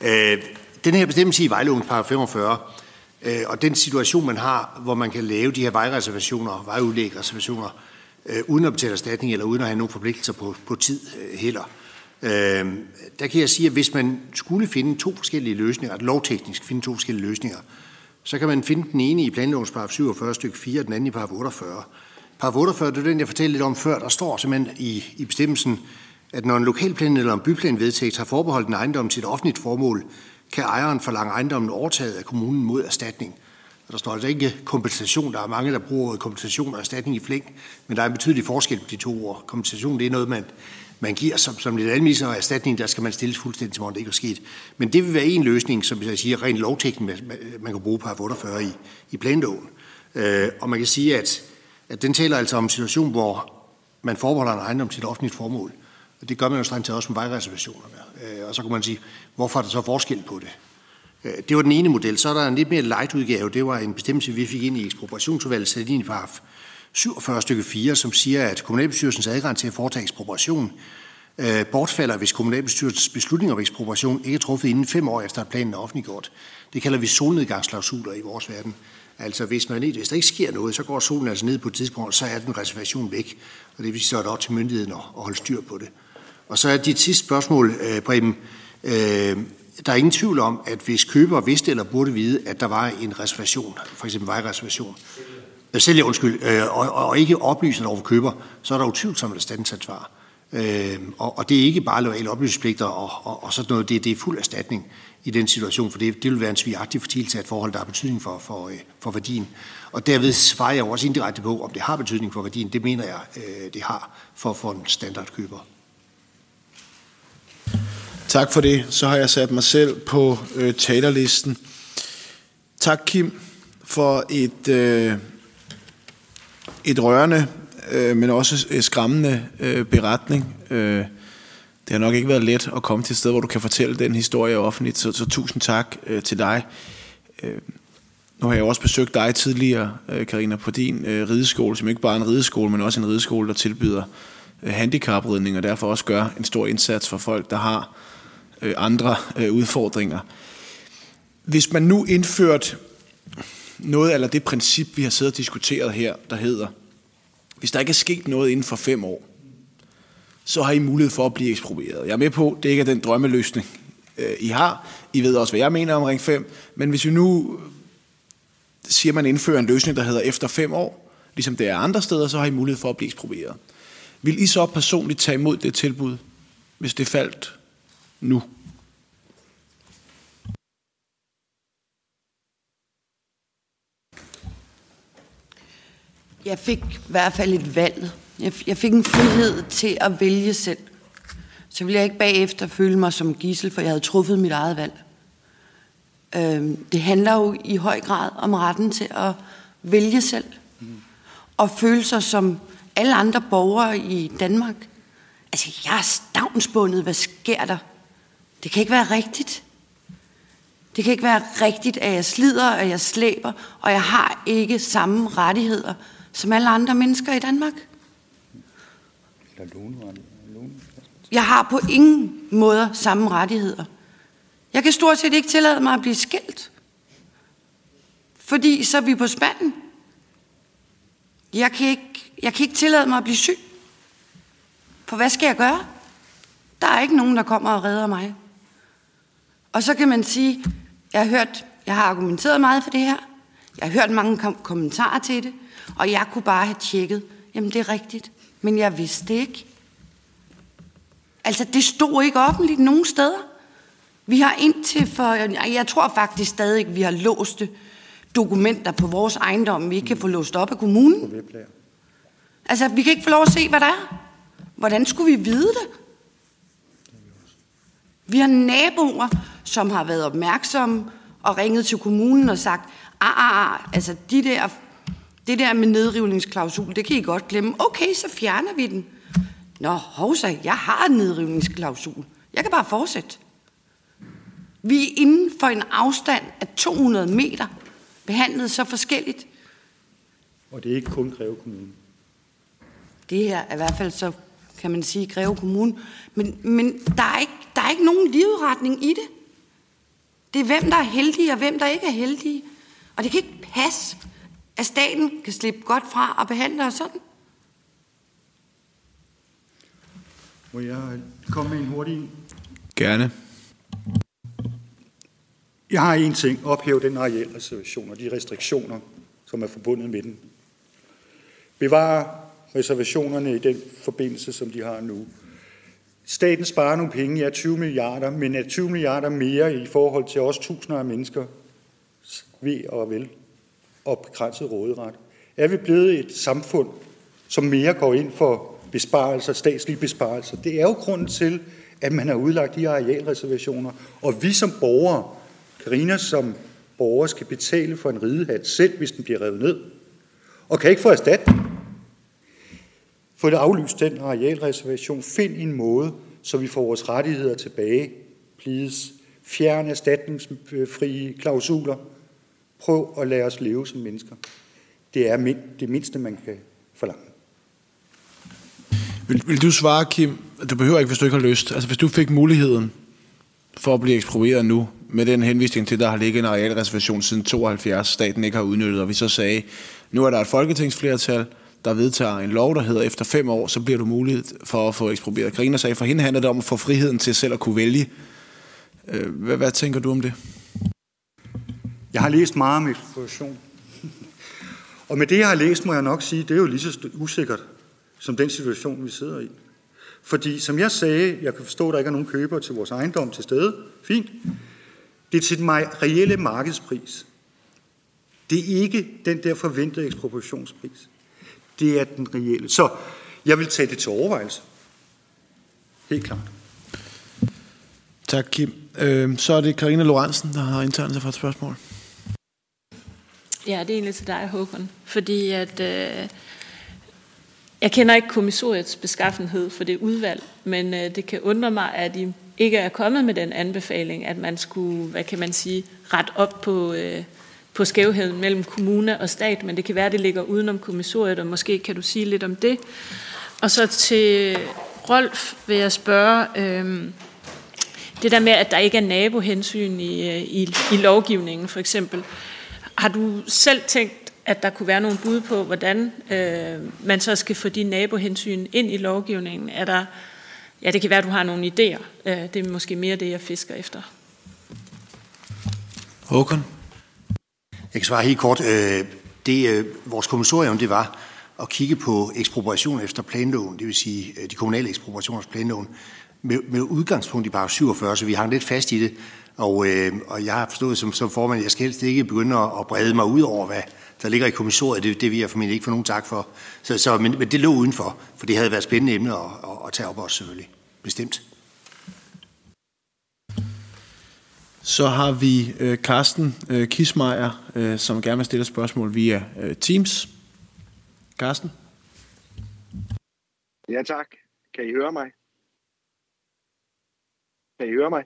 Øh, den her bestemmelse i vejlovens par 45, øh, Øh, og den situation, man har, hvor man kan lave de her vejreservationer, vejudlægreservationer, øh, uden at betale erstatning eller uden at have nogen forpligtelser på, på tid øh, heller. Øh, der kan jeg sige, at hvis man skulle finde to forskellige løsninger, at lovteknisk finde to forskellige løsninger, så kan man finde den ene i planlovens paragraf 47 stykke 4, og den anden i paragraf 48. Paragraf 48, det er den, jeg fortalte lidt om før, der står simpelthen i, i bestemmelsen, at når en lokalplan eller en byplan vedtægt har forbeholdt en ejendom til et offentligt formål, kan ejeren forlange ejendommen overtaget af kommunen mod erstatning. Og der står altså ikke kompensation. Der er mange, der bruger kompensation og erstatning i flæng, men der er en betydelig forskel på de to ord. Kompensation, det er noget, man, man giver som, som lidt almindeligt, og erstatning, der skal man stilles fuldstændig, som om det ikke er sket. Men det vil være en løsning, som jeg siger, rent lovteknisk, man kan bruge på 48 i, i planloven. Øh, og man kan sige, at, at den taler altså om en situation, hvor man forbeholder en ejendom til et offentligt formål. Og det gør man jo strengt til også med vejreservationerne. Øh, og så kan man sige, hvorfor er der så forskel på det? Øh, det var den ene model. Så er der en lidt mere light udgave. Det var en bestemmelse, vi fik ind i ekspropriationsudvalget, sat ind i paragraf 47 stykke 4, som siger, at kommunalbestyrelsens adgang til at foretage ekspropriation øh, bortfalder, hvis kommunalbestyrelsens beslutning om ekspropriation ikke er truffet inden fem år efter, at planen er offentliggjort. Det kalder vi solnedgangsklausuler i vores verden. Altså hvis, man, hvis der ikke sker noget, så går solen altså ned på et tidspunkt, så er den reservation væk. Og det vil sige, så er det op til myndigheden at holde styr på det. Og så er dit sidste spørgsmål, øh, Preben. Øh, der er ingen tvivl om, at hvis køber vidste eller burde vide, at der var en reservation, for eksempel vejreservation, øh, sælger undskyld, øh, og, og ikke oplyser over køber, så er der utvivlsomt et standsansvar. Øh, og, og det er ikke bare lojale oplysningspligter og, og, og sådan noget, det, det er fuld erstatning i den situation, for det, det vil være en svigagtig fortidelse af et forhold, der har betydning for, for, øh, for værdien. Og derved svarer jeg også indirekte på, om det har betydning for værdien. Det mener jeg, øh, det har for, for en standardkøber. Tak for det. Så har jeg sat mig selv på øh, talerlisten. Tak, Kim, for et, øh, et rørende, øh, men også et skræmmende øh, beretning. Øh, det har nok ikke været let at komme til et sted, hvor du kan fortælle den historie offentligt, så, så tusind tak øh, til dig. Øh, nu har jeg også besøgt dig tidligere, øh, Karina, på din øh, rideskole, som ikke bare er en rideskole, men også en rideskole, der tilbyder øh, handicapridning, og derfor også gør en stor indsats for folk, der har øh, andre øh, udfordringer. Hvis man nu indførte noget eller det princip, vi har siddet og diskuteret her, der hedder, hvis der ikke er sket noget inden for fem år, så har I mulighed for at blive eksproprieret. Jeg er med på, det ikke er den drømmeløsning, øh, I har. I ved også, hvad jeg mener om Ring 5. Men hvis vi nu siger, man indfører en løsning, der hedder efter fem år, ligesom det er andre steder, så har I mulighed for at blive eksproprieret. Vil I så personligt tage imod det tilbud, hvis det faldt nu? Jeg fik i hvert fald et valg. Jeg, jeg fik en frihed til at vælge selv. Så ville jeg ikke bagefter føle mig som gissel, for jeg havde truffet mit eget valg. Øhm, det handler jo i høj grad om retten til at vælge selv. Og føle sig som alle andre borgere i Danmark. Altså, jeg er stavnsbundet. Hvad sker der? Det kan ikke være rigtigt. Det kan ikke være rigtigt, at jeg slider, at jeg slæber, og jeg har ikke samme rettigheder som alle andre mennesker i Danmark. Jeg har på ingen måder samme rettigheder. Jeg kan stort set ikke tillade mig at blive skilt. Fordi så er vi på spanden. Jeg kan ikke, jeg kan ikke tillade mig at blive syg. For hvad skal jeg gøre? Der er ikke nogen, der kommer og redder mig. Og så kan man sige, jeg har hørt, jeg har argumenteret meget for det her. Jeg har hørt mange kom- kommentarer til det. Og jeg kunne bare have tjekket, jamen det er rigtigt, men jeg vidste det ikke. Altså det stod ikke offentligt nogen steder. Vi har indtil for, jeg tror faktisk stadig, vi har låste dokumenter på vores ejendom, vi ikke kan få låst op af kommunen. Altså vi kan ikke få lov at se, hvad der er. Hvordan skulle vi vide det? Vi har naboer, som har været opmærksomme og ringet til kommunen og sagt, ah, ah, ah, altså de der det der med nedrivningsklausul, det kan I godt glemme. Okay, så fjerner vi den. Nå, hovsa, jeg har en nedrivningsklausul. Jeg kan bare fortsætte. Vi er inden for en afstand af 200 meter behandlet så forskelligt. Og det er ikke kun Greve Kommune. Det her er i hvert fald så, kan man sige, Greve Kommune. Men, men der, er ikke, der er ikke nogen livretning i det. Det er hvem, der er heldige, og hvem, der ikke er heldige. Og det kan ikke passe, at staten kan slippe godt fra og behandle os sådan. Må jeg komme med en hurtig... Gerne. Jeg har en ting. Ophæve den arealreservation og de restriktioner, som er forbundet med den. Bevare reservationerne i den forbindelse, som de har nu. Staten sparer nogle penge, ja 20 milliarder, men er 20 milliarder mere i forhold til os tusinder af mennesker ved og vel og begrænset råderet. Er vi blevet et samfund, som mere går ind for besparelser, statslige besparelser? Det er jo grunden til, at man har udlagt de arealreservationer. Og vi som borgere, Karina som borger, skal betale for en ridehat selv, hvis den bliver revet ned. Og kan ikke få erstatning. Få det aflyst den arealreservation. Find en måde, så vi får vores rettigheder tilbage. Please. Fjern erstatningsfrie klausuler Prøv at lade os leve som mennesker. Det er det mindste, man kan forlange. Vil, vil du svare, Kim? Du behøver ikke, hvis du ikke har lyst. Altså, hvis du fik muligheden for at blive eksproprieret nu, med den henvisning til, at der har ligget en arealreservation siden 72, staten ikke har udnyttet, og vi så sagde, nu er der et folketingsflertal, der vedtager en lov, der hedder, efter fem år, så bliver du mulighed for at få eksproprieret. Karina sagde, for hende handler det om at få friheden til selv at kunne vælge. Øh, hvad, hvad tænker du om det? Jeg har læst meget om ekspropriation. Og med det, jeg har læst, må jeg nok sige, det er jo lige så usikkert som den situation, vi sidder i. Fordi, som jeg sagde, jeg kan forstå, at der ikke er nogen køber til vores ejendom til stede. Fint. Det er til den reelle markedspris. Det er ikke den der forventede ekspropriationspris. Det er den reelle. Så jeg vil tage det til overvejelse. Helt klart. Tak, Kim. Øh, så er det Karina Lorentzen, der har indtegnet sig for et spørgsmål. Ja, det er egentlig til dig, Håkon. Fordi at, øh, jeg kender ikke kommissoriets beskaffenhed for det udvalg, men øh, det kan undre mig, at I ikke er kommet med den anbefaling, at man skulle, hvad kan man sige, ret op på, øh, på skævheden mellem kommune og stat, men det kan være, at det ligger udenom kommissoriet, og måske kan du sige lidt om det. Og så til Rolf vil jeg spørge, øh, det der med, at der ikke er nabohensyn i, øh, i, i lovgivningen for eksempel, har du selv tænkt, at der kunne være nogle bud på, hvordan øh, man så skal få de nabohensyn ind i lovgivningen? Er der, ja, det kan være, at du har nogle idéer. Øh, det er måske mere det, jeg fisker efter. Håkon? Jeg kan svare helt kort. Øh, det, øh, vores kommissorium, det var at kigge på ekspropriation efter planloven, det vil sige øh, de kommunale ekspropriationer efter planloven, med, med udgangspunkt i bare 47, så vi hang lidt fast i det. Og, øh, og jeg har forstået som, som formand, jeg skal helst ikke begynde at, at brede mig ud over, hvad der ligger i kommissoriet. Det, det vil jeg formentlig ikke få nogen tak for. Så, så, men, men det lå udenfor, for det havde været spændende emne at, at, at tage op også selvfølgelig. Bestemt. Så har vi øh, Carsten øh, Kismeier, øh, som gerne vil stille spørgsmål via øh, Teams. Carsten? Ja, tak. Kan I høre mig? Kan I høre mig?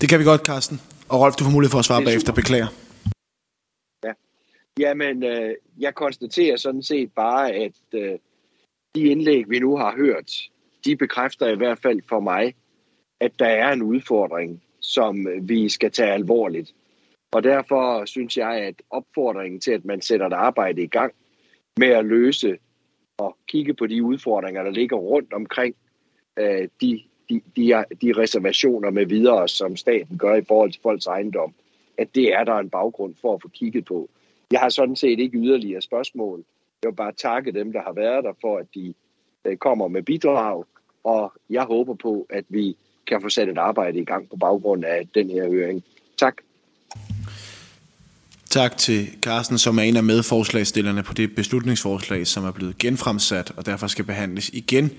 Det kan vi godt, Carsten. Og Rolf, du får mulighed for at svare er bagefter. Beklager. Ja. Jamen, øh, jeg konstaterer sådan set bare, at øh, de indlæg, vi nu har hørt, de bekræfter i hvert fald for mig, at der er en udfordring, som vi skal tage alvorligt. Og derfor synes jeg, at opfordringen til, at man sætter et arbejde i gang med at løse og kigge på de udfordringer, der ligger rundt omkring øh, de, de, de, de reservationer med videre, som staten gør i forhold til folks ejendom, at det er der en baggrund for at få kigget på. Jeg har sådan set ikke yderligere spørgsmål. Jeg vil bare takke dem, der har været der, for at de øh, kommer med bidrag, og jeg håber på, at vi kan få sat et arbejde i gang på baggrund af den her høring. Tak. Tak til Carsten, som er en af medforslagstillerne på det beslutningsforslag, som er blevet genfremsat, og derfor skal behandles igen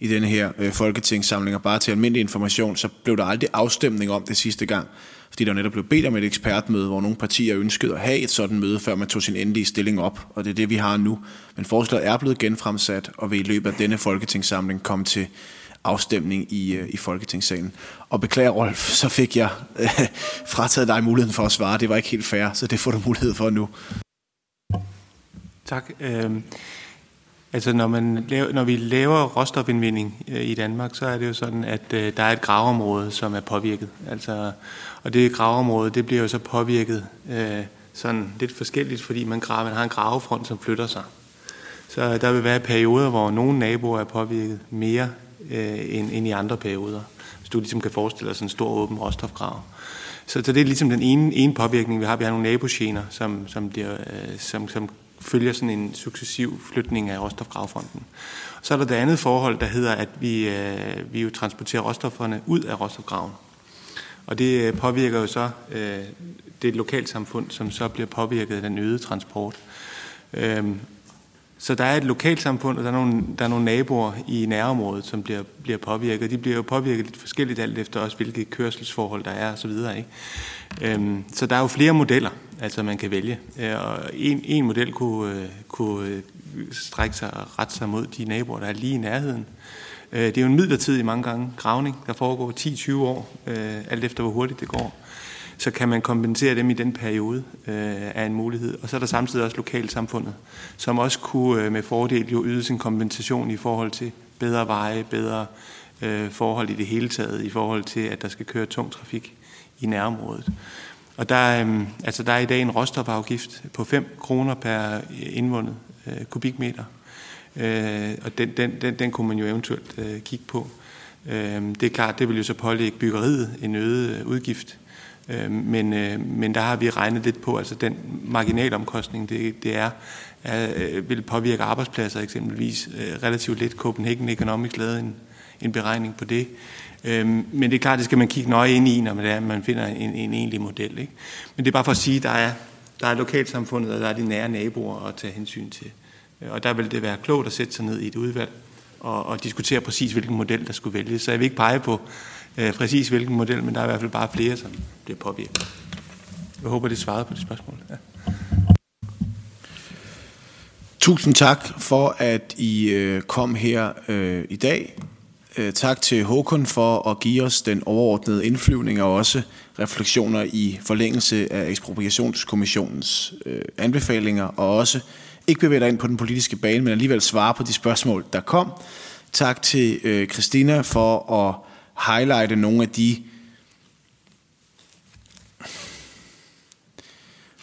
i denne her øh, folketingssamling. Og bare til almindelig information, så blev der aldrig afstemning om det sidste gang, fordi der netop blev bedt om et ekspertmøde, hvor nogle partier ønskede at have et sådan møde, før man tog sin endelige stilling op, og det er det, vi har nu. Men forslaget er blevet genfremsat, og vil i løbet af denne folketingssamling komme til afstemning i, øh, i Folketingssalen. Og beklager, Rolf, så fik jeg øh, frataget dig muligheden for at svare. Det var ikke helt fair, så det får du mulighed for nu. Tak. Øh, altså når, man laver, når vi laver råstofindvinding øh, i Danmark, så er det jo sådan, at øh, der er et gravområde, som er påvirket. Altså, og det gravområde, det bliver jo så påvirket øh, sådan lidt forskelligt, fordi man, graver, man har en gravefront, som flytter sig. Så der vil være perioder, hvor nogle naboer er påvirket mere øh, end, end i andre perioder. Hvis du ligesom kan forestille dig sådan en stor åben råstofgrav. Så, så det er ligesom den ene, ene påvirkning, vi har. Vi har nogle nabogener, som, som, bliver, øh, som, som følger sådan en successiv flytning af råstofgravfronten. Så er der det andet forhold, der hedder, at vi, øh, vi jo transporterer råstofferne ud af råstofgraven. Og det øh, påvirker jo så øh, det lokalsamfund, som så bliver påvirket af den øgede transport. Øhm, så der er et lokalsamfund, og der er nogle, der er nogle naboer i nærområdet, som bliver, bliver påvirket. De bliver jo påvirket lidt forskelligt alt efter også, hvilke kørselsforhold der er osv. Ikke? Øhm, så der er jo flere modeller, altså man kan vælge. Øh, og en, en model kunne, øh, kunne øh, strække sig og rette sig mod de naboer, der er lige i nærheden. Øh, det er jo en midlertidig mange gange gravning, der foregår 10-20 år, øh, alt efter hvor hurtigt det går så kan man kompensere dem i den periode øh, af en mulighed. Og så er der samtidig også lokalsamfundet, som også kunne øh, med fordel jo yde sin kompensation i forhold til bedre veje, bedre øh, forhold i det hele taget, i forhold til, at der skal køre tung trafik i nærområdet. Og der, øh, altså der er i dag en råstofafgift på 5 kroner per øh, indvundet øh, kubikmeter. Øh, og den, den, den, den kunne man jo eventuelt øh, kigge på. Øh, det er klart, det vil jo så pålægge byggeriet en øget øh, udgift. Øh, Øh, men, øh, men der har vi regnet lidt på, altså den marginalomkostning, det, det er, er, øh, vil påvirke arbejdspladser eksempelvis øh, relativt lidt. Copenhagen Economics lavede en, en beregning på det. Men det er klart, det skal man kigge nøje ind i, når man, er, man finder en, en egentlig model. Ikke? Men det er bare for at sige, at der er, der er lokalsamfundet, og der er de nære naboer at tage hensyn til. Og der vil det være klogt at sætte sig ned i et udvalg og, og diskutere præcis, hvilken model der skulle vælges. Så jeg vil ikke pege på øh, præcis hvilken model, men der er i hvert fald bare flere, som bliver påvirket. Jeg håber, det svarede på det spørgsmål. Ja. Tusind tak for, at I øh, kom her øh, i dag. Øh, tak til Håkon for at give os den overordnede indflyvning og også refleksioner i forlængelse af ekspropriationskommissionens øh, anbefalinger, og også ikke bevæge dig ind på den politiske bane, men alligevel svare på de spørgsmål, der kom. Tak til øh, Christina for at highlighte nogle af de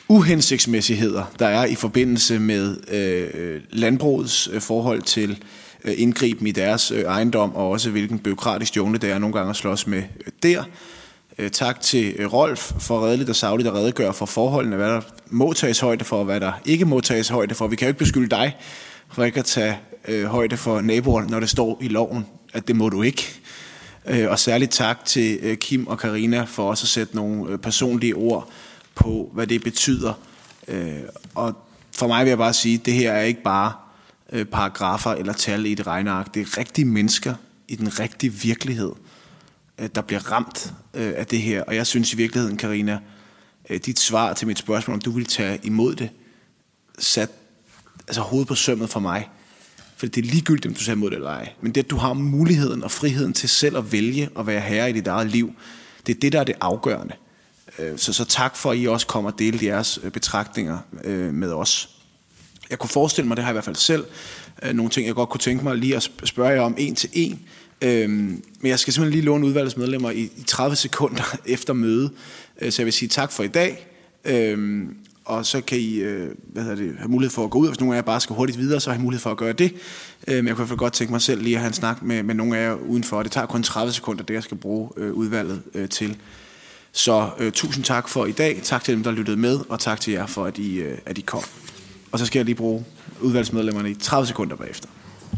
uhensigtsmæssigheder, der er i forbindelse med øh, landbrugets øh, forhold til øh, indgriben i deres øh, ejendom, og også hvilken byråkratisk jungle det er nogle gange at slås med øh, der. Øh, tak til øh, Rolf for redeligt og savligt at redegøre for forholdene, hvad der må tages højde for, og hvad der ikke må tages højde for. Vi kan jo ikke beskylde dig for ikke at tage øh, højde for naboerne, når det står i loven, at det må du ikke. Øh, og særligt tak til øh, Kim og Karina for også at sætte nogle øh, personlige ord på, hvad det betyder. Øh, og for mig vil jeg bare sige, at det her er ikke bare paragrafer eller tal i et regneark. Det er rigtige mennesker i den rigtige virkelighed, der bliver ramt af det her. Og jeg synes i virkeligheden, Karina, dit svar til mit spørgsmål, om du vil tage imod det, sat altså hovedet på sømmet for mig. For det er ligegyldigt, om du ser mod det eller ej. Men det, at du har muligheden og friheden til selv at vælge at være herre i dit eget liv, det er det, der er det afgørende. Øh, så, så tak for, at I også kommer og dele jeres øh, betragtninger øh, med os. Jeg kunne forestille mig, det har jeg i hvert fald selv, nogle ting, jeg godt kunne tænke mig lige at spørge jer om en til en. Øhm, men jeg skal simpelthen lige låne udvalgets medlemmer i, 30 sekunder efter møde. så jeg vil sige tak for i dag. Øhm, og så kan I øh, hvad hedder det, have mulighed for at gå ud. Hvis nogen af jer bare skal hurtigt videre, så har I mulighed for at gøre det. Øh, men jeg kunne i hvert fald godt tænke mig selv lige at have en snak med, med nogle af jer udenfor. Det tager kun 30 sekunder, det jeg skal bruge øh, udvalget til. Så øh, tusind tak for i dag. Tak til dem, der lyttede med, og tak til jer for, at I, øh, at I kom. Og så skal jeg lige bruge udvalgsmedlemmerne i 30 sekunder bagefter.